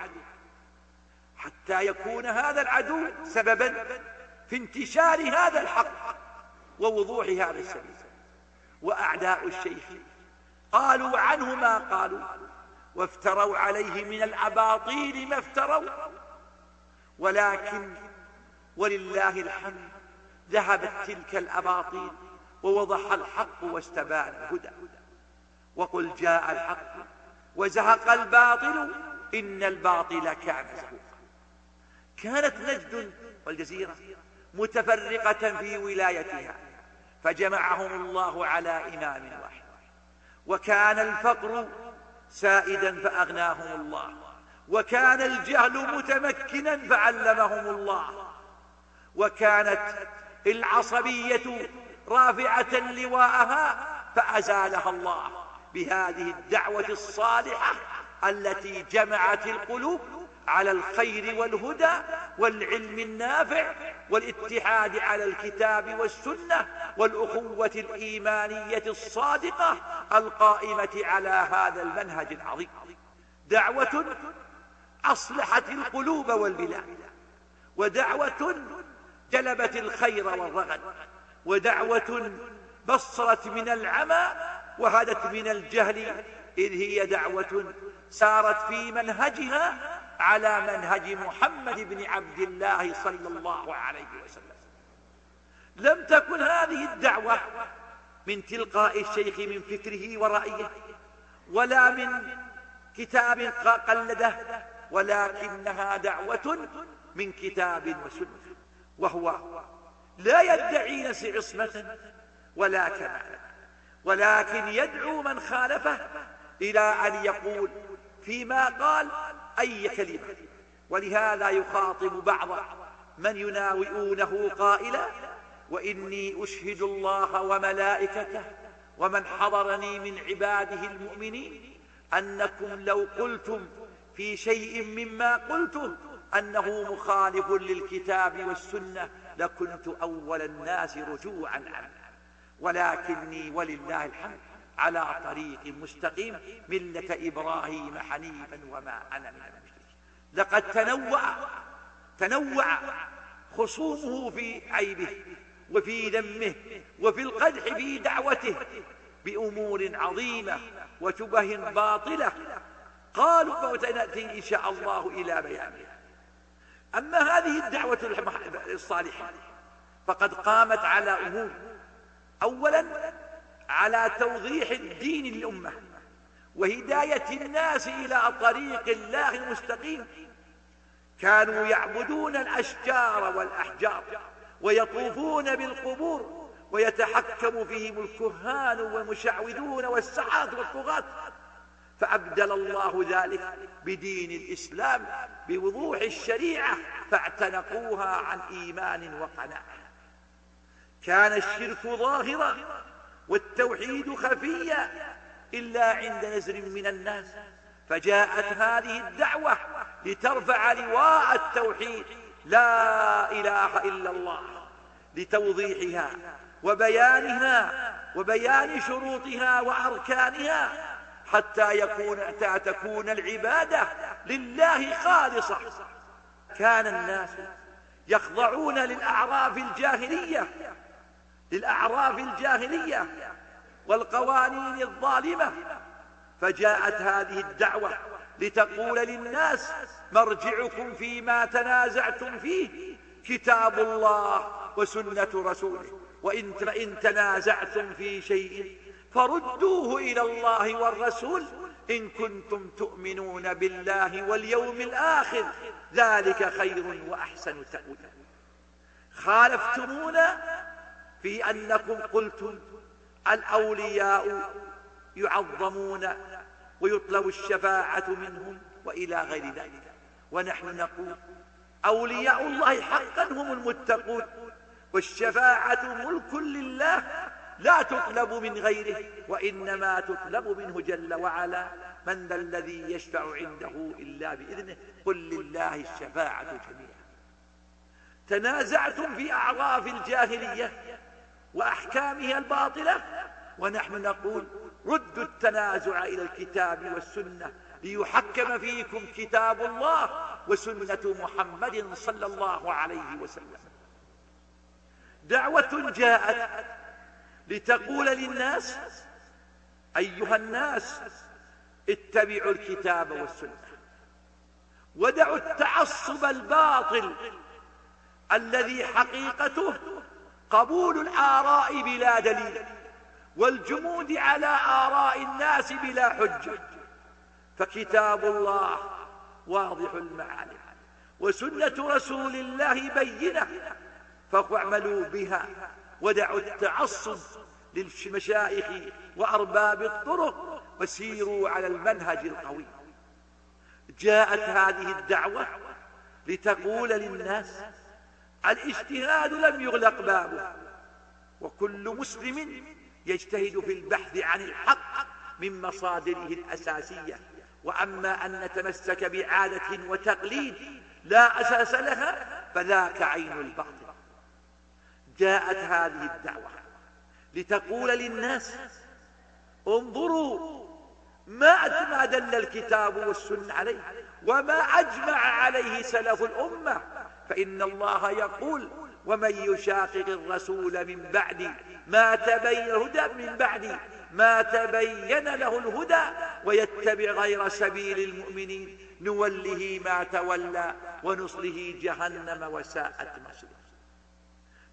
حتى يكون هذا العدو سببا في انتشار هذا الحق ووضوح هذا السبيل. وأعداء الشيخ قالوا عنه ما قالوا وافتروا عليه من الأباطيل ما افتروا. ولكن ولله الحمد. ذهبت تلك الأباطيل ووضح الحق واستبان الهدى. وقل جاء الحق وزهق الباطل إن الباطل كان زهوقا. كانت نجد والجزيرة متفرقة في ولايتها فجمعهم الله على إمام واحد. وكان الفقر سائدا فأغناهم الله. وكان الجهل متمكنا فعلمهم الله. وكانت العصبية رافعة لواءها فأزالها الله بهذه الدعوة الصالحة التي جمعت القلوب على الخير والهدى والعلم النافع والاتحاد على الكتاب والسنة والأخوة الإيمانية الصادقة القائمة على هذا المنهج العظيم. دعوة أصلحت القلوب والبلاد ودعوة جلبت الخير والرغد ودعوة بصرت من العمى وهدت من الجهل إذ هي دعوة سارت في منهجها على منهج محمد بن عبد الله صلى الله عليه وسلم. لم تكن هذه الدعوة من تلقاء الشيخ من فكره ورأيه ولا من كتاب قلده ولكنها دعوة من كتاب وسنة. وهو لا يدعي نفس عصمة ولا كمال ولكن يدعو من خالفه إلى أن يقول فيما قال أي كلمة. ولهذا يخاطب بعض من يناوئونه قائلا وإني أشهد الله وملائكته ومن حضرني من عباده المؤمنين أنكم لو قلتم في شيء مما قلته أنه مخالف للكتاب والسنة لكنت أول الناس رجوعا عنه. ولكني ولله الحمد على طريق مستقيم ملة إبراهيم حنيفا وما أنا من المشركين. لقد تنوع تنوع خصومه في عيبه وفي ذمه وفي القدح في دعوته بأمور عظيمة وشبه باطلة. قالوا وسنأتي إن شاء الله إلى بيانها أما هذه الدعوة الصالحة فقد قامت على أمور. أولا على توضيح الدين للأمة وهداية الناس إلى طريق الله المستقيم. كانوا يعبدون الأشجار والأحجار ويطوفون بالقبور ويتحكم فيهم الكهان والمشعوذون والسعاة والطغاة. فأبدل الله ذلك بدين الإسلام بوضوح الشريعة فاعتنقوها عن إيمان وقناعة. كان الشرك ظاهرا والتوحيد خفيا إلا عند نزر من الناس فجاءت هذه الدعوة لترفع لواء التوحيد لا إله إلا الله لتوضيحها وبيانها وبيان شروطها وأركانها حتى يكون تكون العبادة لله خالصة. كان الناس يخضعون للأعراف الجاهلية للأعراف الجاهلية والقوانين الظالمة. فجاءت هذه الدعوة لتقول للناس مرجعكم فيما تنازعتم فيه كتاب الله وسنة رسوله وإن تنازعتم في شيء فردوه إلى الله والرسول إن كنتم تؤمنون بالله واليوم الآخر ذلك خير وأحسن تأويلا. خالفتمونا في أنكم قلتم الأولياء يعظمون ويطلب الشفاعة منهم وإلى غير ذلك. ونحن نقول أولياء الله حقا هم المتقون والشفاعة ملك لله لا تطلب من غيره وإنما تطلب منه جل وعلا من ذا الذي يشفع عنده إلا بإذنه. قل لله الشفاعة جميعا. تنازعتم في أعراف الجاهلية وأحكامها الباطلة؟ ونحن نقول ردوا التنازع إلى الكتاب والسنة ليحكم فيكم كتاب الله وسنة محمد صلى الله عليه وسلم. دعوة جاءت لتقول للناس أيها الناس اتبعوا الكتاب والسنة. ودعوا التعصب الباطل الذي حقيقته قبول الآراء بلا دليل والجمود على آراء الناس بلا حجة. فكتاب الله واضح المعاني وسنة رسول الله بينة فاعملوا بها. ودعوا التعصب للمشايخ وأرباب الطرق وسيروا على المنهج القوي. جاءت هذه الدعوة لتقول للناس الإجتهاد لم يغلق بابه وكل مسلم يجتهد في البحث عن الحق من مصادره الأساسية. وأما أن نتمسك بعادة وتقليد لا أساس لها فذاك عين الباطل. جاءت هذه الدعوة لتقول للناس انظروا ما ما دل الكتاب والسنة عليه وما أجمع عليه سلف الأمة فإن الله يقول ومن يشاقق الرسول من بعد ما تبين الهدى من بعد ما تبين له الهدى ويتبع غير سبيل المؤمنين نوله ما تولى ونصله جهنم وساءت مصيره.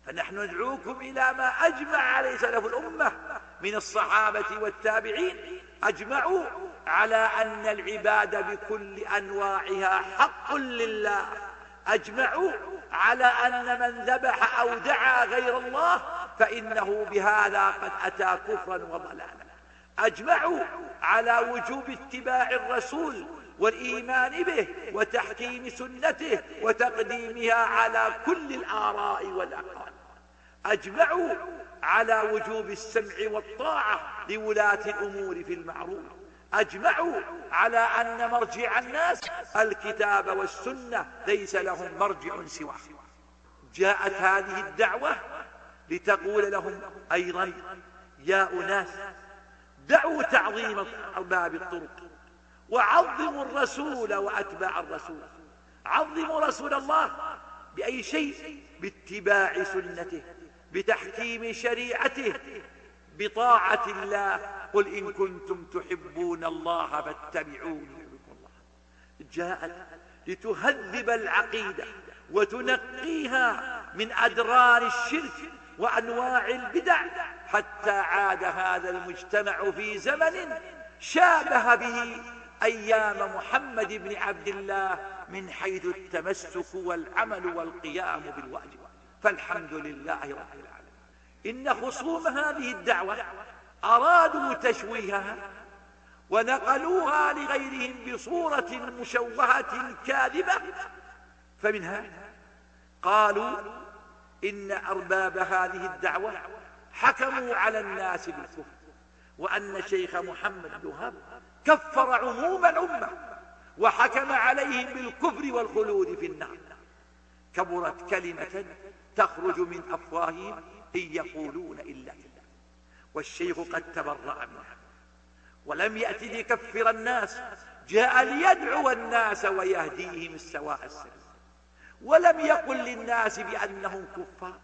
فنحن ندعوكم إلى ما أجمع عليه سلف الأمة من الصحابة والتابعين. أجمعوا على أن العبادة بكل أنواعها حق لله. أجمعوا على أن من ذبح أو دعا غير الله فإنه بهذا قد أتى كفرا وضلالا. أجمعوا على وجوب اتباع الرسول والإيمان به وتحكيم سنته وتقديمها على كل الآراء والأقوال. أجمعوا على وجوب السمع والطاعة لولاة الأمور في المعروف. أجمعوا على أن مرجع الناس الكتاب والسنة ليس لهم مرجع سواه. جاءت هذه الدعوة لتقول لهم أيضا يا أناس دعوا تعظيم أرباب الطرق وعظموا الرسول وأتباع الرسول. عظموا رسول الله بأي شيء؟ باتباع سنته. بتحكيم شريعته بطاعة الله. قل إن كنتم تحبون الله فاتبعوني. جاءت لتهذب العقيدة وتنقيها من أدران الشرك وأنواع البدع حتى عاد هذا المجتمع في زمن شابه به أيام محمد بن عبد الله من حيث التمسك والعمل والقيام بالواجب. فالحمد لله رب العالمين. إن خصوم هذه الدعوة أرادوا تشويهها ونقلوها لغيرهم بصورة مشوهة كاذبة فمنها قالوا إن أرباب هذه الدعوة حكموا على الناس بالكفر وأن شيخ محمد بن وهاب كفر عموم الأمة وحكم عليهم بالكفر والخلود في النار. كبرت كلمة تخرج من أفواههم إن يقولون إلا إلا والشيخ قد تبرأ منها ولم يأت ليكفر الناس جاء ليدعو الناس ويهديهم السواء السبيل. ولم يقل للناس بأنهم كفار.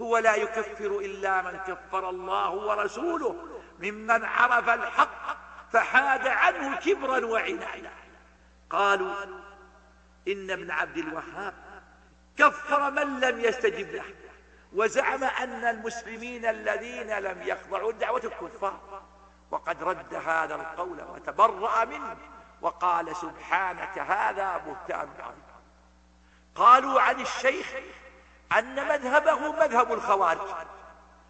هو لا يكفر إلا من كفر الله ورسوله ممن عرف الحق فحاد عنه كبرا وعنادا. قالوا إن ابن عبد الوهاب كفر من لم يستجب له. وزعم أن المسلمين الذين لم يخضعوا الدعوة الكفار. وقد رد هذا القول وتبرأ منه وقال سبحانك هذا بهتان عظيم. قالوا عن الشيخ أن مذهبه مذهب الخوارج.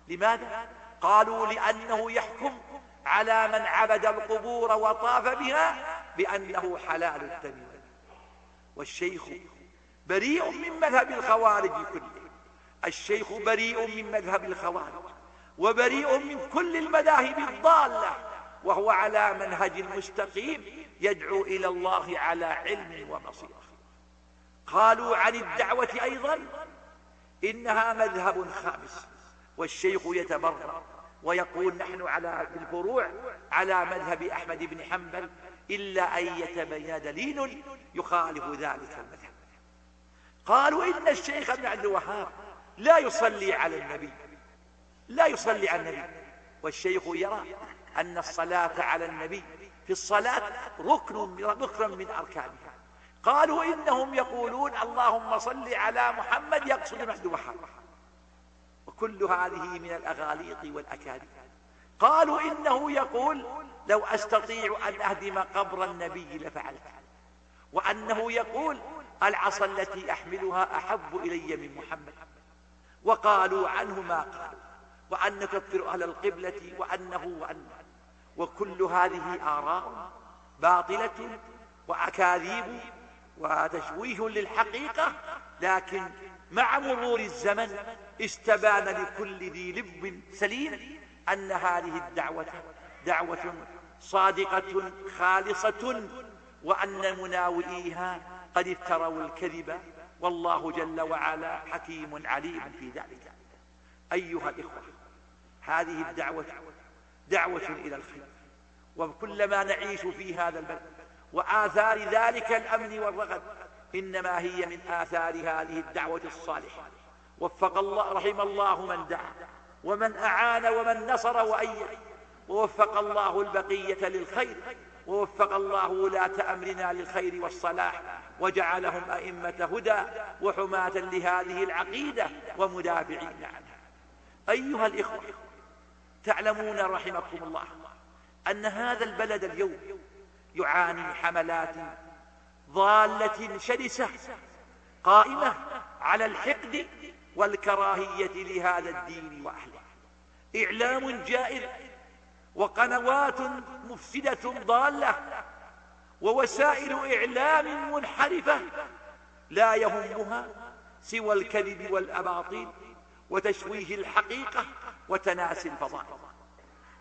لماذا؟ قالوا لأنه يحكم على من عبد القبور وطاف بها بأنه حلال الدم والشيخ بريء من مذهب الخوارج كله. الشيخ بريء من مذهب الخوارج وبريء من كل المذاهب الضالة وهو على منهج مستقيم يدعو إلى الله على علم وبصيرة. قالوا عن الدعوة أيضا إنها مذهب خامس والشيخ يتبرر ويقول نحن على الفروع على مذهب أحمد بن حنبل إلا أن يتبين دليل يخالف ذلك المذهب. قالوا إن الشيخ ابن عبد الوهاب لا يصلي على النبي. لا يصلي على النبي. والشيخ يرى أن الصلاة على النبي في الصلاة ركن ركن من أركانها. قالوا إنهم يقولون اللهم صل على محمد يقصد ابن عبد الوهاب. وكل هذه من الأغاليط والأكاذيب. قالوا إنه يقول لو أستطيع أن أهدم قبر النبي لفعلت. وأنه يقول العصا التي أحملها أحب إلي من محمد. وقالوا عنه ما قالوا وأن نكفر أهل القبلة وأنه وأنه وكل هذه آراء باطلة وأكاذيب وتشويه للحقيقة لكن مع مرور الزمن استبان لكل ذي لب سليم أن هذه الدعوة دعوة صادقة خالصة وأن مناوئيها قد افتروا الكذب والله جل وعلا حكيم عليم في ذلك. أيها الإخوة هذه الدعوة دعوة إلى الخير وكلما نعيش في هذا البلد وآثار ذلك الأمن والرغد إنما هي من آثار هذه الدعوة الصالحة. وفق الله رحم الله من دعا ومن أعان ومن نصر وأيد. ووفق الله البقية للخير ووفق الله ولاة أمرنا للخير والصلاح. وجعلهم أئمة هدى وحماة لهذه العقيدة ومدافعين عنها. أيها الإخوة تعلمون رحمكم الله أن هذا البلد اليوم يعاني حملات ضالة شرسة قائمة على الحقد والكراهية لهذا الدين وأهله. إعلام جائر وقنوات مفسدة ضالة ووسائل إعلام منحرفة لا يهمها سوى الكذب والأباطيل وتشويه الحقيقة وتناسي الفضائل.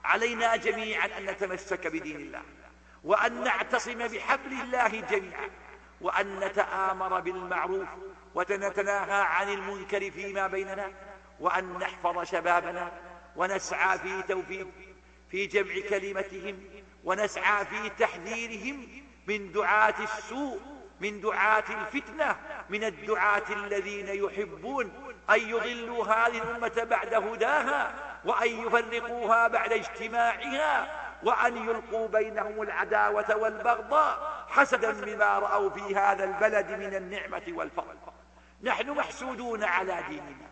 علينا جميعا أن نتمسك بدين الله وأن نعتصم بحبل الله جميعا وأن نتآمر بالمعروف ونتناهى عن المنكر فيما بيننا وأن نحفظ شبابنا ونسعى في توفيق في جمع كلمتهم ونسعى في تحذيرهم من دعاة السوء من دعاة الفتنة من الدعاة الذين يحبون أن يضلوا هذه الأمة بعد هداها وأن يفرقوها بعد اجتماعها وأن يلقوا بينهم العداوة والبغضاء حسدا بما رأوا في هذا البلد من النعمة والفضل. نحن محسودون على ديننا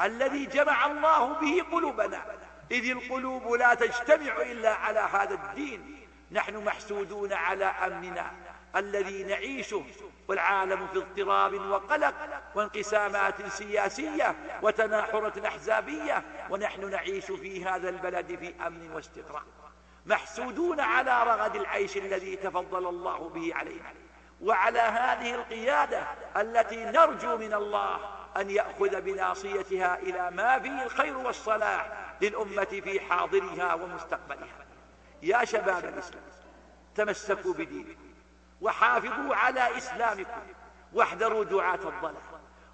الذي جمع الله به قلوبنا إذ القلوب لا تجتمع إلا على هذا الدين. نحن محسودون على أمننا الذي نعيشه والعالم في اضطراب وقلق وانقسامات سياسية وتناحرة أحزابية ونحن نعيش في هذا البلد في أمن واستقرار. محسودون على رغد العيش الذي تفضل الله به علينا. وعلى هذه القيادة التي نرجو من الله أن يأخذ بناصيتها إلى ما فيه الخير والصلاح للأمة في حاضرها ومستقبلها. يا شباب الإسلام تمسكوا بدينكم وحافظوا على إسلامكم واحذروا دعاة الضلال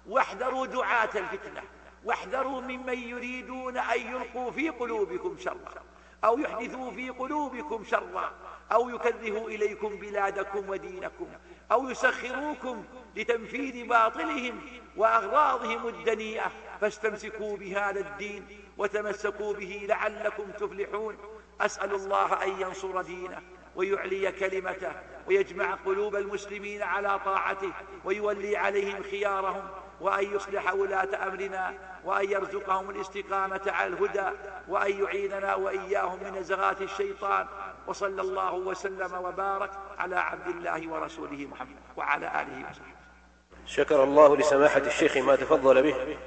واحذروا دعاة الفتنة واحذروا ممن يريدون أن يلقوا في قلوبكم شرا أو يحدثوا في قلوبكم شرا أو يكرهوا إليكم بلادكم ودينكم أو يسخروكم لتنفيذ باطلهم وأغراضهم الدنيئة فاستمسكوا بهذا الدين وتمسكوا به لعلكم تفلحون. أسأل الله أن ينصر دينه ويعلي كلمته ويجمع قلوب المسلمين على طاعته ويولي عليهم خيارهم وأن يصلح ولاة أمرنا وأن يرزقهم الاستقامة على الهدى وأن يعيننا وإياهم من نزغات الشيطان وصلى الله وسلم وبارك على عبد الله ورسوله محمد وعلى آله وصحبه. شكر الله لسماحة الشيخ ما تفضل به.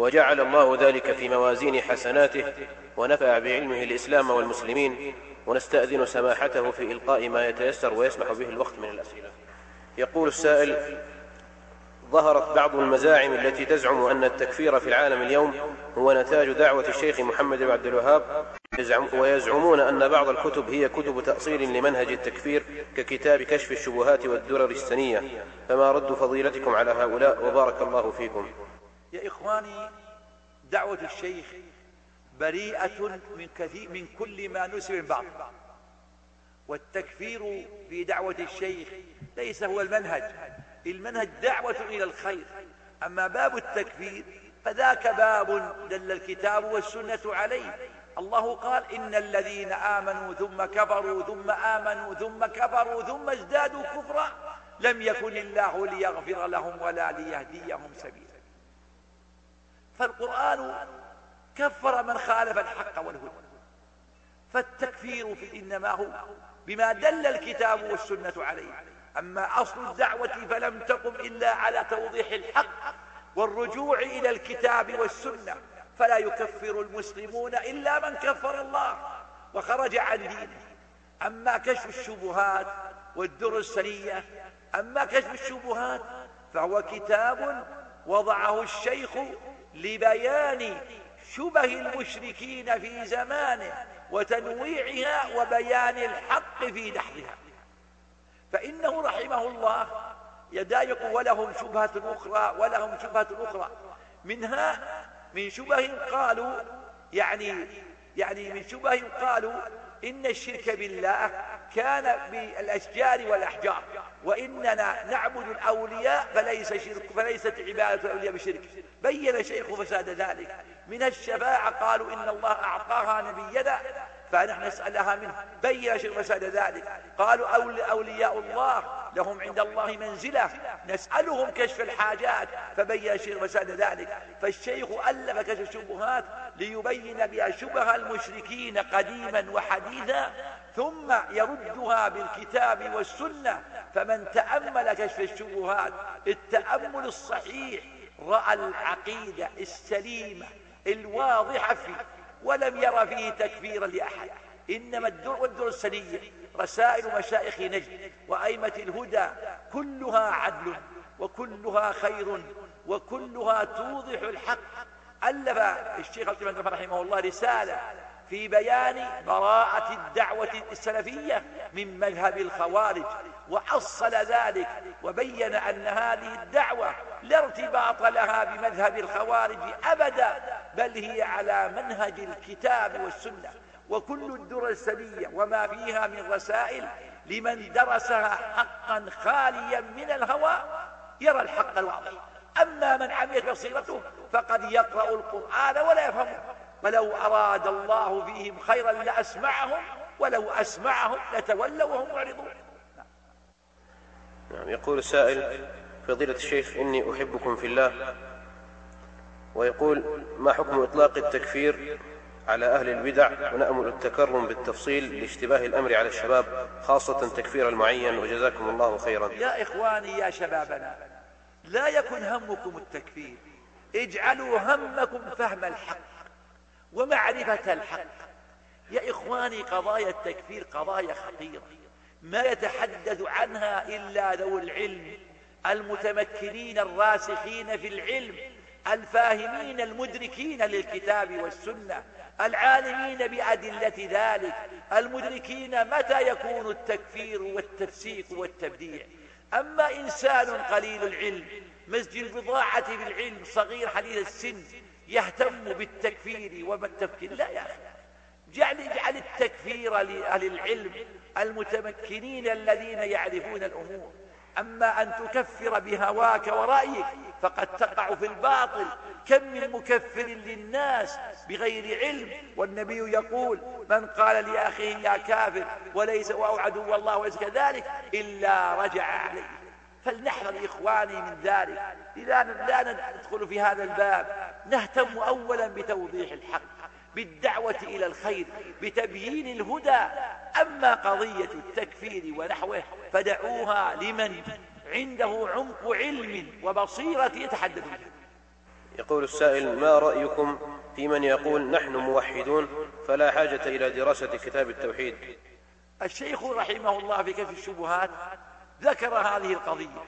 وجعل الله ذلك في موازين حسناته ونفع بعلمه الإسلام والمسلمين ونستأذن سماحته في إلقاء ما يتيسر ويسمح به الوقت من الأسئلة. يقول السائل ظهرت بعض المزاعم التي تزعم أن التكفير في العالم اليوم هو نتاج دعوة الشيخ محمد بن عبد الوهاب. ويزعمون أن بعض الكتب هي كتب تأصيل لمنهج التكفير ككتاب كشف الشبهات والدرر السنية. فما رد فضيلتكم على هؤلاء وبارك الله فيكم. يا إخواني دعوة الشيخ بريئة من, كثير من كل ما نسب من بعض. والتكفير في دعوة الشيخ ليس هو المنهج. المنهج دعوة إلى الخير. أما باب التكفير فذاك باب دل الكتاب والسنة عليه. الله قال إن الذين آمنوا ثم كفروا ثم آمنوا ثم كفروا ثم ازدادوا كفرا لم يكن الله ليغفر لهم ولا ليهديهم سبيلا. فالقرآن كفر من خالف الحق والهدى. فالتكفير في إنما هو بما دل الكتاب والسنة عليه. أما أصل الدعوة فلم تقم إلا على توضيح الحق والرجوع إلى الكتاب والسنة. فلا يكفر المسلمون إلا من كفر الله وخرج عن دينه. أما كشف الشبهات والدر السنية أما كشف الشبهات فهو كتاب وضعه الشيخ لبيان شبه المشركين في زمانه وتنويعها وبيان الحق في دحرها فإنه رحمه الله يدايق ولهم شبهة أخرى ولهم شبهة أخرى. منها من شبه قالوا يعني يعني من شبه قالوا إن الشرك بالله كان بالأشجار والأحجار وإننا نعبد الأولياء فليس شرك فليست عبادة الأولياء بشرك. بين الشيخ فساد ذلك. من الشفاعة قالوا إن الله أعطاها نبينا فنحن نسألها منه. بين شيخ فساد ذلك. قالوا أولياء الله لهم عند الله منزلة. نسألهم كشف الحاجات. فبين الشيخ فساد ذلك. فالشيخ ألف كشف الشبهات ليبين بها شبه المشركين قديما وحديثا ثم يردها بالكتاب والسنة. فمن تأمل كشف الشبهات التأمل الصحيح رأى العقيدة السليمة الواضحة فيه ولم ير فيه تكفيرا لأحد. إنما الدر والدر السنية رسائل مشائخ نجد وأئمة الهدى كلها عدل وكلها خير وكلها توضح الحق. ألف الشيخ القيم رحمه الله رسالة في بيان براءة الدعوة السلفية من مذهب الخوارج وأصل ذلك وبين أن هذه الدعوة لا ارتباط لها بمذهب الخوارج أبدا بل هي على منهج الكتاب والسنة. وكل الدر السنية وما فيها من رسائل لمن درسها حقا خاليا من الهوى يرى الحق الواضح أما من عميت بصيرته فقد يقرأ القرآن ولا يفهمه. ولو أراد الله فيهم خيرا لأسمعهم ولو أسمعهم لتولوا وهم معرضون. نعم يقول السائل فضيلة الشيخ إني أحبكم في الله. ويقول ما حكم إطلاق التكفير على أهل البدع ونأمل التكرم بالتفصيل لاشتباه الأمر على الشباب خاصة تكفير المعين وجزاكم الله خيرا. يا إخواني يا شبابنا لا يكن همكم التكفير. اجعلوا همكم فهم الحق ومعرفة الحق. يا إخواني قضايا التكفير قضايا خطيرة. ما يتحدث عنها إلا ذو العلم. المتمكنين الراسخين في العلم الفاهمين المدركين للكتاب والسنة. العالمين بأدلة ذلك. المدركين متى يكون التكفير والتفسيق والتبديع؟ أما إنسان قليل العلم مزج البضاعة بالعلم صغير حديث السن يهتم بالتكفير وما لا يا أخي جعل, اجعل التكفير لأهل العلم المتمكنين الذين يعرفون الأمور. أما أن تكفر بهواك ورأيك فقد تقع في الباطل. كم من مكفر للناس بغير علم؟ والنبي يقول من قال لأخيه يا كافر وليس أو عدو الله وليس كذلك؟ إلا رجع عليه. فلنحذر إخواني من ذلك. لا لا ندخل في هذا الباب. نهتم أولا بتوضيح الحق بالدعوة إلى الخير بتبيين الهدى. أما قضية التكفير ونحوه فدعوها لمن؟ عنده عمق علم وبصيرة يتحدث بها يقول السائل ما رأيكم في من يقول نحن موحدون فلا حاجة إلى دراسة كتاب التوحيد؟ الشيخ رحمه الله في كشف الشبهات ذكر هذه القضية.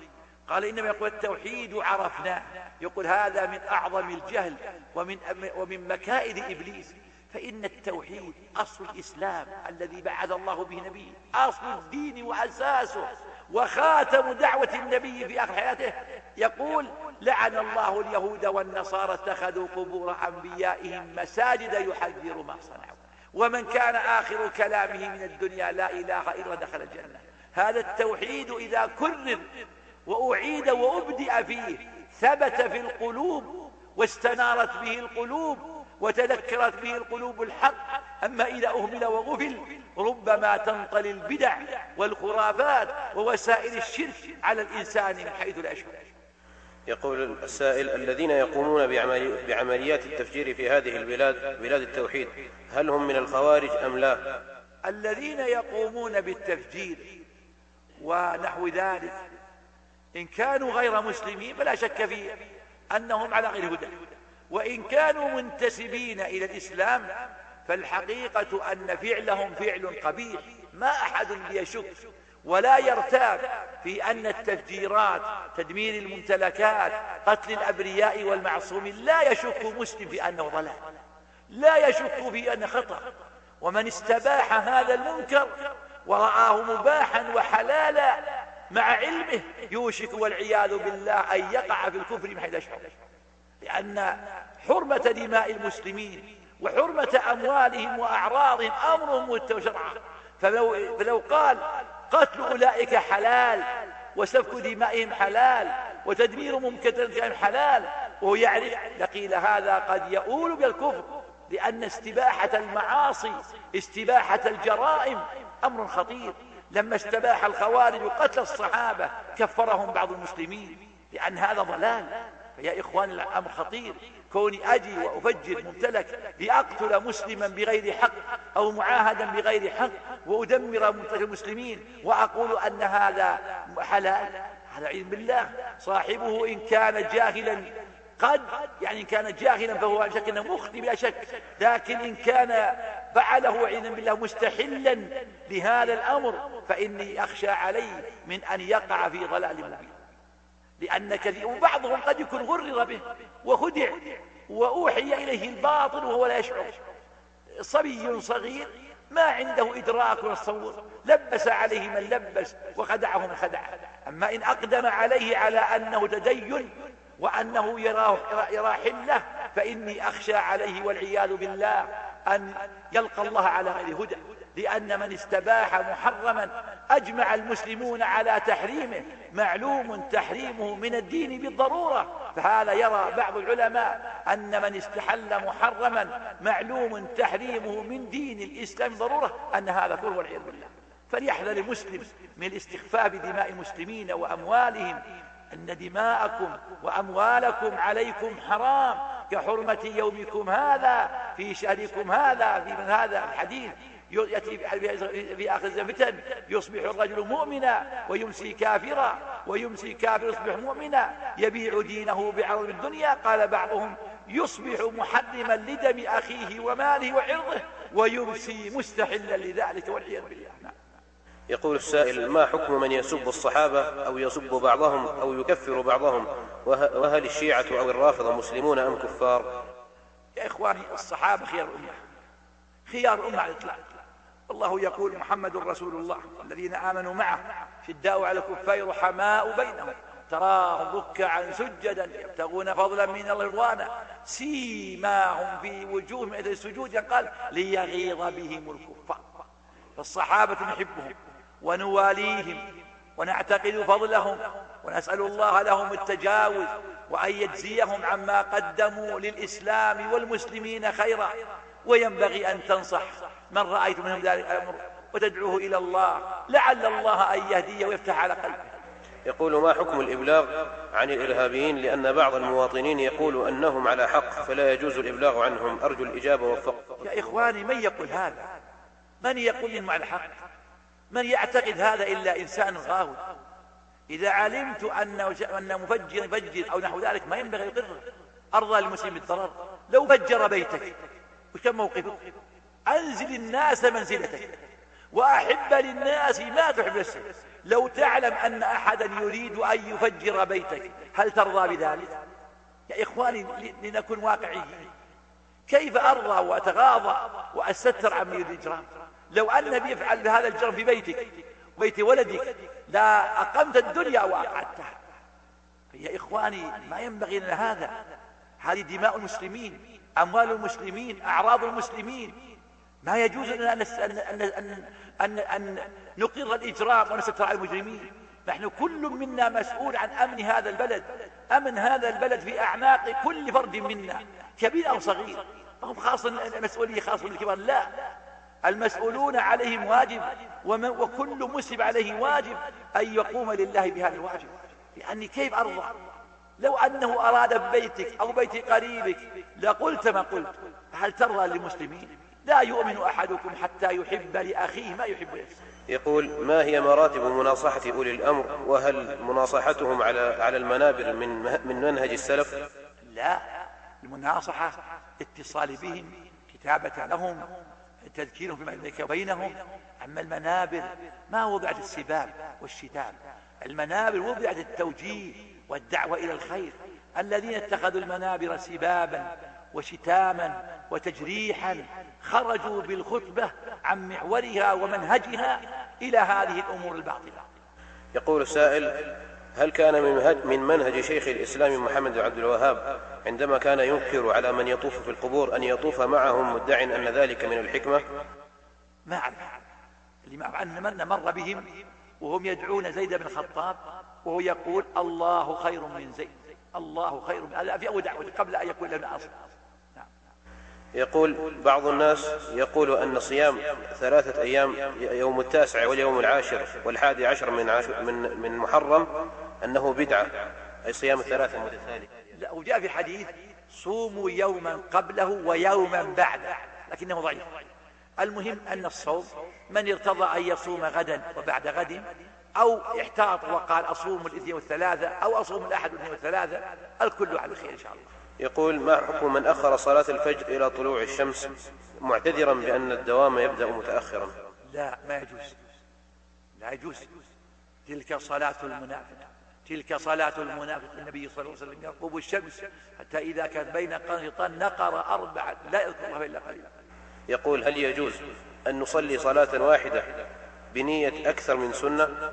قال إنما يقول التوحيد عرفناه يقول هذا من أعظم الجهل ومن, ومن مكائد إبليس. فإن التوحيد أصل الإسلام الذي بعث الله به نبيه أصل الدين وأساسه وخاتم دعوة النبي في آخر حياته. يقول لعن الله اليهود والنصارى اتخذوا قبور أنبيائهم مساجد يحذر ما صنعوا. ومن كان آخر كلامه من الدنيا لا إله إلا دخل الجنة. هذا التوحيد إذا كرر وأعيد وأبدأ فيه ثبت في القلوب واستنارت به القلوب وتذكرت به القلوب الحق. أما إذا أهمل وغفل ربما تنطلي البدع والخرافات ووسائل الشرك على الإنسان من حيث لا يشعر. يقول السائل الذين يقومون بعمليات التفجير في هذه البلاد بلاد التوحيد هل هم من الخوارج أم لا؟ الذين يقومون بالتفجير ونحو ذلك إن كانوا غير مسلمين فلا شك في أنهم على غير هدى. وإن كانوا منتسبين إلى الإسلام فالحقيقة أن فعلهم فعل قبيح ما أحد يشك ولا يرتاب في أن التفجيرات تدمير الممتلكات قتل الأبرياء والمعصومين لا يشك مسلم في أنه ضلال. لا يشك في أنه خطأ. ومن استباح هذا المنكر ورآه مباحا وحلالا مع علمه يوشك والعياذ بالله أن يقع في الكفر من حيث يشعر. لأن حرمة دماء المسلمين وحرمة أموالهم وأعراضهم أمر متشرع فلو, فلو قال قتل أولئك حلال وسفك دمائهم حلال وتدمير ممكنهم حلال. وهو يعرف لقيل هذا قد يؤول بالكفر لأن استباحة المعاصي استباحة الجرائم أمر خطير. لما استباح الخوارج قتل الصحابة كفرهم بعض المسلمين لأن هذا ضلال. فيا إخوان الأمر خطير. كوني أجي وأفجر ممتلك لأقتل مسلما بغير حق أو معاهدا بغير حق وأدمر ممتلك المسلمين وأقول أن هذا حلال. هذا علم بالله. صاحبه إن كان جاهلا قد يعني إن كان جاهلا فهو شك أنه مخطئ بلا شك لكن إن كان فعله عياذا بالله مستحلا لهذا الأمر فإني أخشى عليه من أن يقع في ضلال مبين. لأن كثير وبعضهم قد يكون غرر به وخدع وأوحي إليه الباطل وهو لا يشعر. صبي صغير ما عنده إدراك وتصور لبس عليه من لبس وخدعه من خدع. أما إن أقدم عليه على أنه تدين وأنه يراه يرى حلة فإني أخشى عليه والعياذ بالله أن يلقى الله على غير هدى. لأن من استباح محرما أجمع المسلمون على تحريمه معلوم تحريمه من الدين بالضرورة. فهذا يرى بعض العلماء أن من استحل محرما معلوم تحريمه من دين الإسلام ضرورة أن هذا كفر والعياذ بالله. فليحذر المسلم من الاستخفاف بدماء المسلمين وأموالهم. أن دماءكم وأموالكم عليكم حرام كحرمة يومكم هذا في شهركم هذا في من هذا الحديث. يأتي في آخر الفتن يصبح الرجل مؤمنا ويمسي كافرا ويمسي كافر يصبح مؤمنا. يبيع دينه بعرض الدنيا. قال بعضهم يصبح محرما لدم أخيه وماله وعرضه ويمسي مستحلا لذلك والعياذ بالله. نعم. يقول السائل ما حكم من يسب الصحابة أو يسب بعضهم أو يكفر بعضهم؟ وهل الشيعة أو الرافضة مسلمون أم كفار؟ يا إخواني الصحابة خيار الأمة. خيار الأمة على الإطلاق. الله يقول محمد رسول الله الذين آمنوا معه شداء على الكفار رحماء بينهم تراهم ركعا سجدا يبتغون فضلا من الله رضوانا سيماهم في وجوههم مثل السجود قال ليغيظ بهم الكفار. فالصحابة نحبهم ونواليهم ونعتقد فضلهم ونسأل الله لهم التجاوز وأن يجزيهم عما قدموا للإسلام والمسلمين خيرا وينبغي أن تنصح من رأيت منهم ذلك الأمر وتدعوه إلى الله لعل الله أن يهديه ويفتح على قلبه. يقول ما حكم الإبلاغ عن الإرهابيين لأن بعض المواطنين يقول أنهم على حق فلا يجوز الإبلاغ عنهم. أرجو الإجابة وفق يا إخواني من يقول هذا؟ من يقول إنهم على حق؟ من يعتقد هذا إلا إنسان غاوي؟ إذا علمت أن أن مفجر يفجر أو نحو ذلك ما ينبغي يقره أرضى المسلم بالضرر لو فجر بيتك وكم موقفك؟ أنزل الناس منزلتك. وأحب للناس ما تحب نفسك. لو تعلم أن أحدا يريد أن يفجر بيتك هل ترضى بذلك؟ يا إخواني لنكن واقعيين. كيف أرضى وأتغاضى وأستتر عن يريد لو أن بيفعل بهذا الجرم في بيتك بيت ولدك لا أقمت الدنيا وأقعدتها. يا إخواني ما ينبغي لنا هذا. هذه دماء المسلمين أموال المسلمين أعراض المسلمين. ما يجوز أن, أن, أن, أن, أن نقر الإجرام ونستر على المجرمين. نحن كل منا مسؤول عن أمن هذا البلد. أمن هذا البلد في أعناق كل فرد منا كبير أو صغير. هم خاصة المسؤولية خاصة بالكبار لا. المسؤولون عليهم واجب وكل مسلم عليه واجب أن يقوم لله بهذا الواجب. يعني كيف أرضى؟ لو أنه أراد ببيتك أو بيت قريبك لقلت ما قلت هل ترضى للمسلمين؟ لا يؤمن أحدكم حتى يحب لأخيه ما يحب لنفسه يقول ما هي مراتب مناصحة أولي الأمر؟ وهل مناصحتهم على على المنابر من من منهج السلف؟ لا المناصحة اتصال بهم كتابة لهم تذكيرهم فيما بينك بينهم أما المنابر ما وضعت السباب والشتام. المنابر وضعت التوجيه والدعوة إلى الخير. الذين اتخذوا المنابر سبابا وشتاما وتجريحا خرجوا بالخطبة عن محورها ومنهجها إلى هذه الأمور الباطلة. يقول السائل هل كان من منهج, من منهج شيخ الإسلام محمد عبد الوهاب عندما كان ينكر على من يطوف في القبور أن يطوف معهم مدع أن ذلك من الحكمة؟ ما أعرف اللي ما أن من مر بهم وهم يدعون زيد بن الخطاب وهو يقول الله خير من زيد الله خير من هذا في أول دعوة قبل أن يكون له أصل. يقول بعض الناس يقول أن صيام ثلاثة أيام يوم التاسع واليوم العاشر والحادي عشر من, عاشر من, من محرم أنه بدعة أي صيام الثلاثة المتتالية لا وجاء في حديث صوموا يوما قبله ويوما بعده لكنه ضعيف. المهم أن الصوم من ارتضى أن يصوم غدا وبعد غد أو احتاط وقال أصوم الإثنين والثلاثة أو أصوم الأحد والإثنين والثلاثة الكل على خير إن شاء الله. يقول ما حكم من أخر صلاة الفجر إلى طلوع الشمس معتذرا بأن الدوام يبدأ متأخرا؟ لا ما يجوز. لا يجوز. تلك صلاة المنافق. تلك صلاة المنافق. النبي صلى الله عليه وسلم يرقب الشمس حتى إذا كانت بين قنطان نقر أربعة. لا يذكر الله إلا قليلا. يقول هل يجوز أن نصلي صلاة واحدة بنية أكثر من سنة؟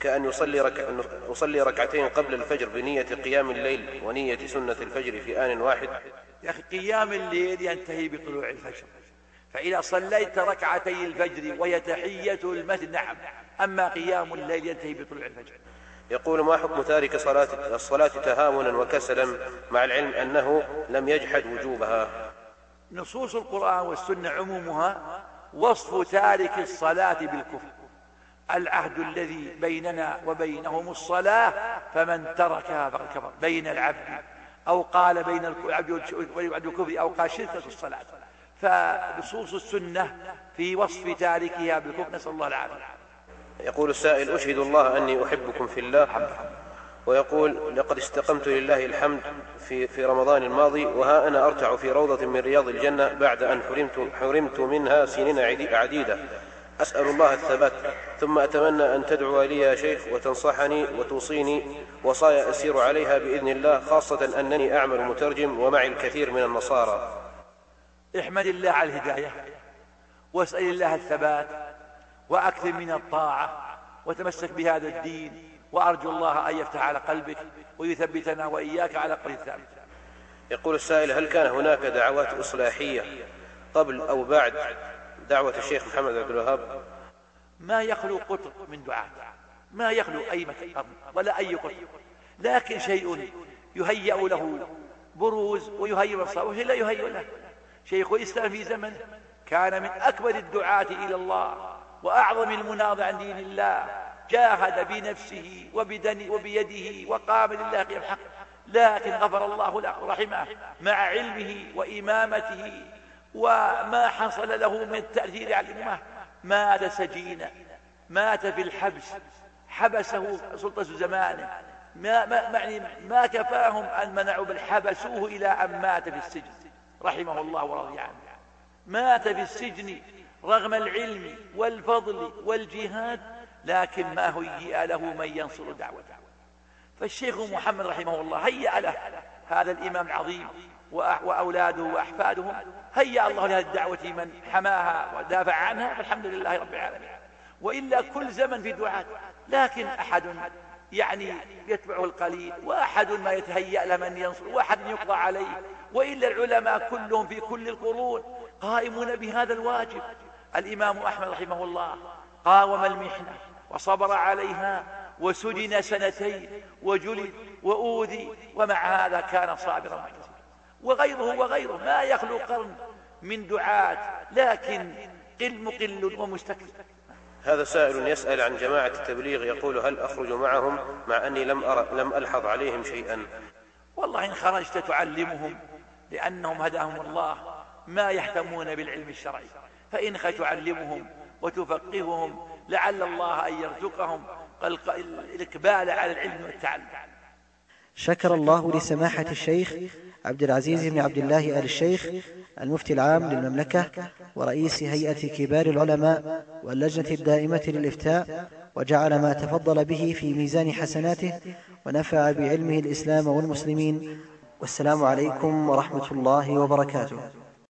كأن يصلي, رك... يصلي ركعتين قبل الفجر بنية قيام الليل ونية سنة الفجر في آن واحد. يا أخي قيام الليل ينتهي بطلوع الفجر. فإذا صليت ركعتي الفجر وهي تحية المسجد نعم أما قيام الليل ينتهي بطلوع الفجر. يقول ما حكم تارك صلاة الصلاة تهاونا وكسلا مع العلم أنه لم يجحد وجوبها؟ نصوص القرآن والسنة عمومها وصف تارك الصلاة بالكفر. العهد الذي بيننا وبينهم الصلاة فمن تركها فقد كفر بين العبد أو قال بين العبد والكفر أو قال شركة الصلاة. فنصوص السنة في وصف تاركها بالكفر نسأل الله العافية. يقول السائل أشهد الله أني أحبكم في الله. ويقول لقد استقمت لله الحمد في في رمضان الماضي وها أنا أرتع في روضة من رياض الجنة بعد أن حرمت حرمت منها سنين عديدة. أسأل الله الثبات ثم أتمنى أن تدعو لي يا شيخ وتنصحني وتوصيني وصايا أسير عليها بإذن الله خاصة أنني أعمل مترجم ومعي الكثير من النصارى. احمد الله على الهداية واسأل الله الثبات وأكثر من الطاعة وتمسك بهذا الدين وأرجو الله أن يفتح على قلبك ويثبتنا وإياك على قلب الثابت. يقول السائل هل كان هناك دعوات إصلاحية قبل أو بعد دعوة الشيخ محمد عبد الوهاب؟ ما يخلو قطر من دعاة ما يخلو أي مكان ولا أي قطر لكن شيء يهيأ له بروز ويهيئ من وشيء لا يهيئ له. شيخ الإسلام في زمن كان من أكبر الدعاة إلى الله وأعظم المناض عن دين الله جاهد بنفسه وبدن وبيده وقام لله قيام حق لكن غفر الله له ورحمه مع علمه وإمامته. وما حصل له من التأثير على الأمة. مات سجينا مات في الحبس حبسه سلطة زمانه. ما, ما, يعني ما كفاهم أن منعوا بل حبسوه إلى أن مات في السجن. رحمه الله ورضي عنه. مات في السجن رغم العلم والفضل والجهاد لكن ما هيئ له من ينصر دعوته. فالشيخ محمد رحمه الله هيأ له هذا الإمام العظيم وأولاده وأحفادهم هيأ الله لهذه الدعوة من حماها ودافع عنها فالحمد لله رب العالمين. وإلا كل زمن في دعاة لكن أحد يعني يتبعه القليل وأحد ما يتهيأ لمن ينصر وأحد يقضى عليه. وإلا العلماء كلهم في كل القرون قائمون بهذا الواجب. الإمام أحمد رحمه الله قاوم المحنة وصبر عليها وسجن سنتين وجلد وأوذي ومع هذا كان صابرا. وغيره وغيره. ما يخلو قرن من دعاة لكن قل مقل ومستكثر هذا سائل يسأل عن جماعة التبليغ يقول هل أخرج معهم مع أني لم أرى لم ألحظ عليهم شيئا؟ والله إن خرجت تعلمهم لأنهم هداهم الله ما يهتمون بالعلم الشرعي. فإن تعلمهم وتفقههم لعل الله أن يرزقهم الإقبال على العلم والتعلم. شكر الله لسماحة الشيخ عبد العزيز بن عبد الله آل الشيخ المفتي العام للمملكة ورئيس هيئة كبار العلماء واللجنة الدائمة للإفتاء وجعل ما تفضل به في ميزان حسناته ونفع بعلمه الإسلام والمسلمين. والسلام عليكم ورحمة الله وبركاته.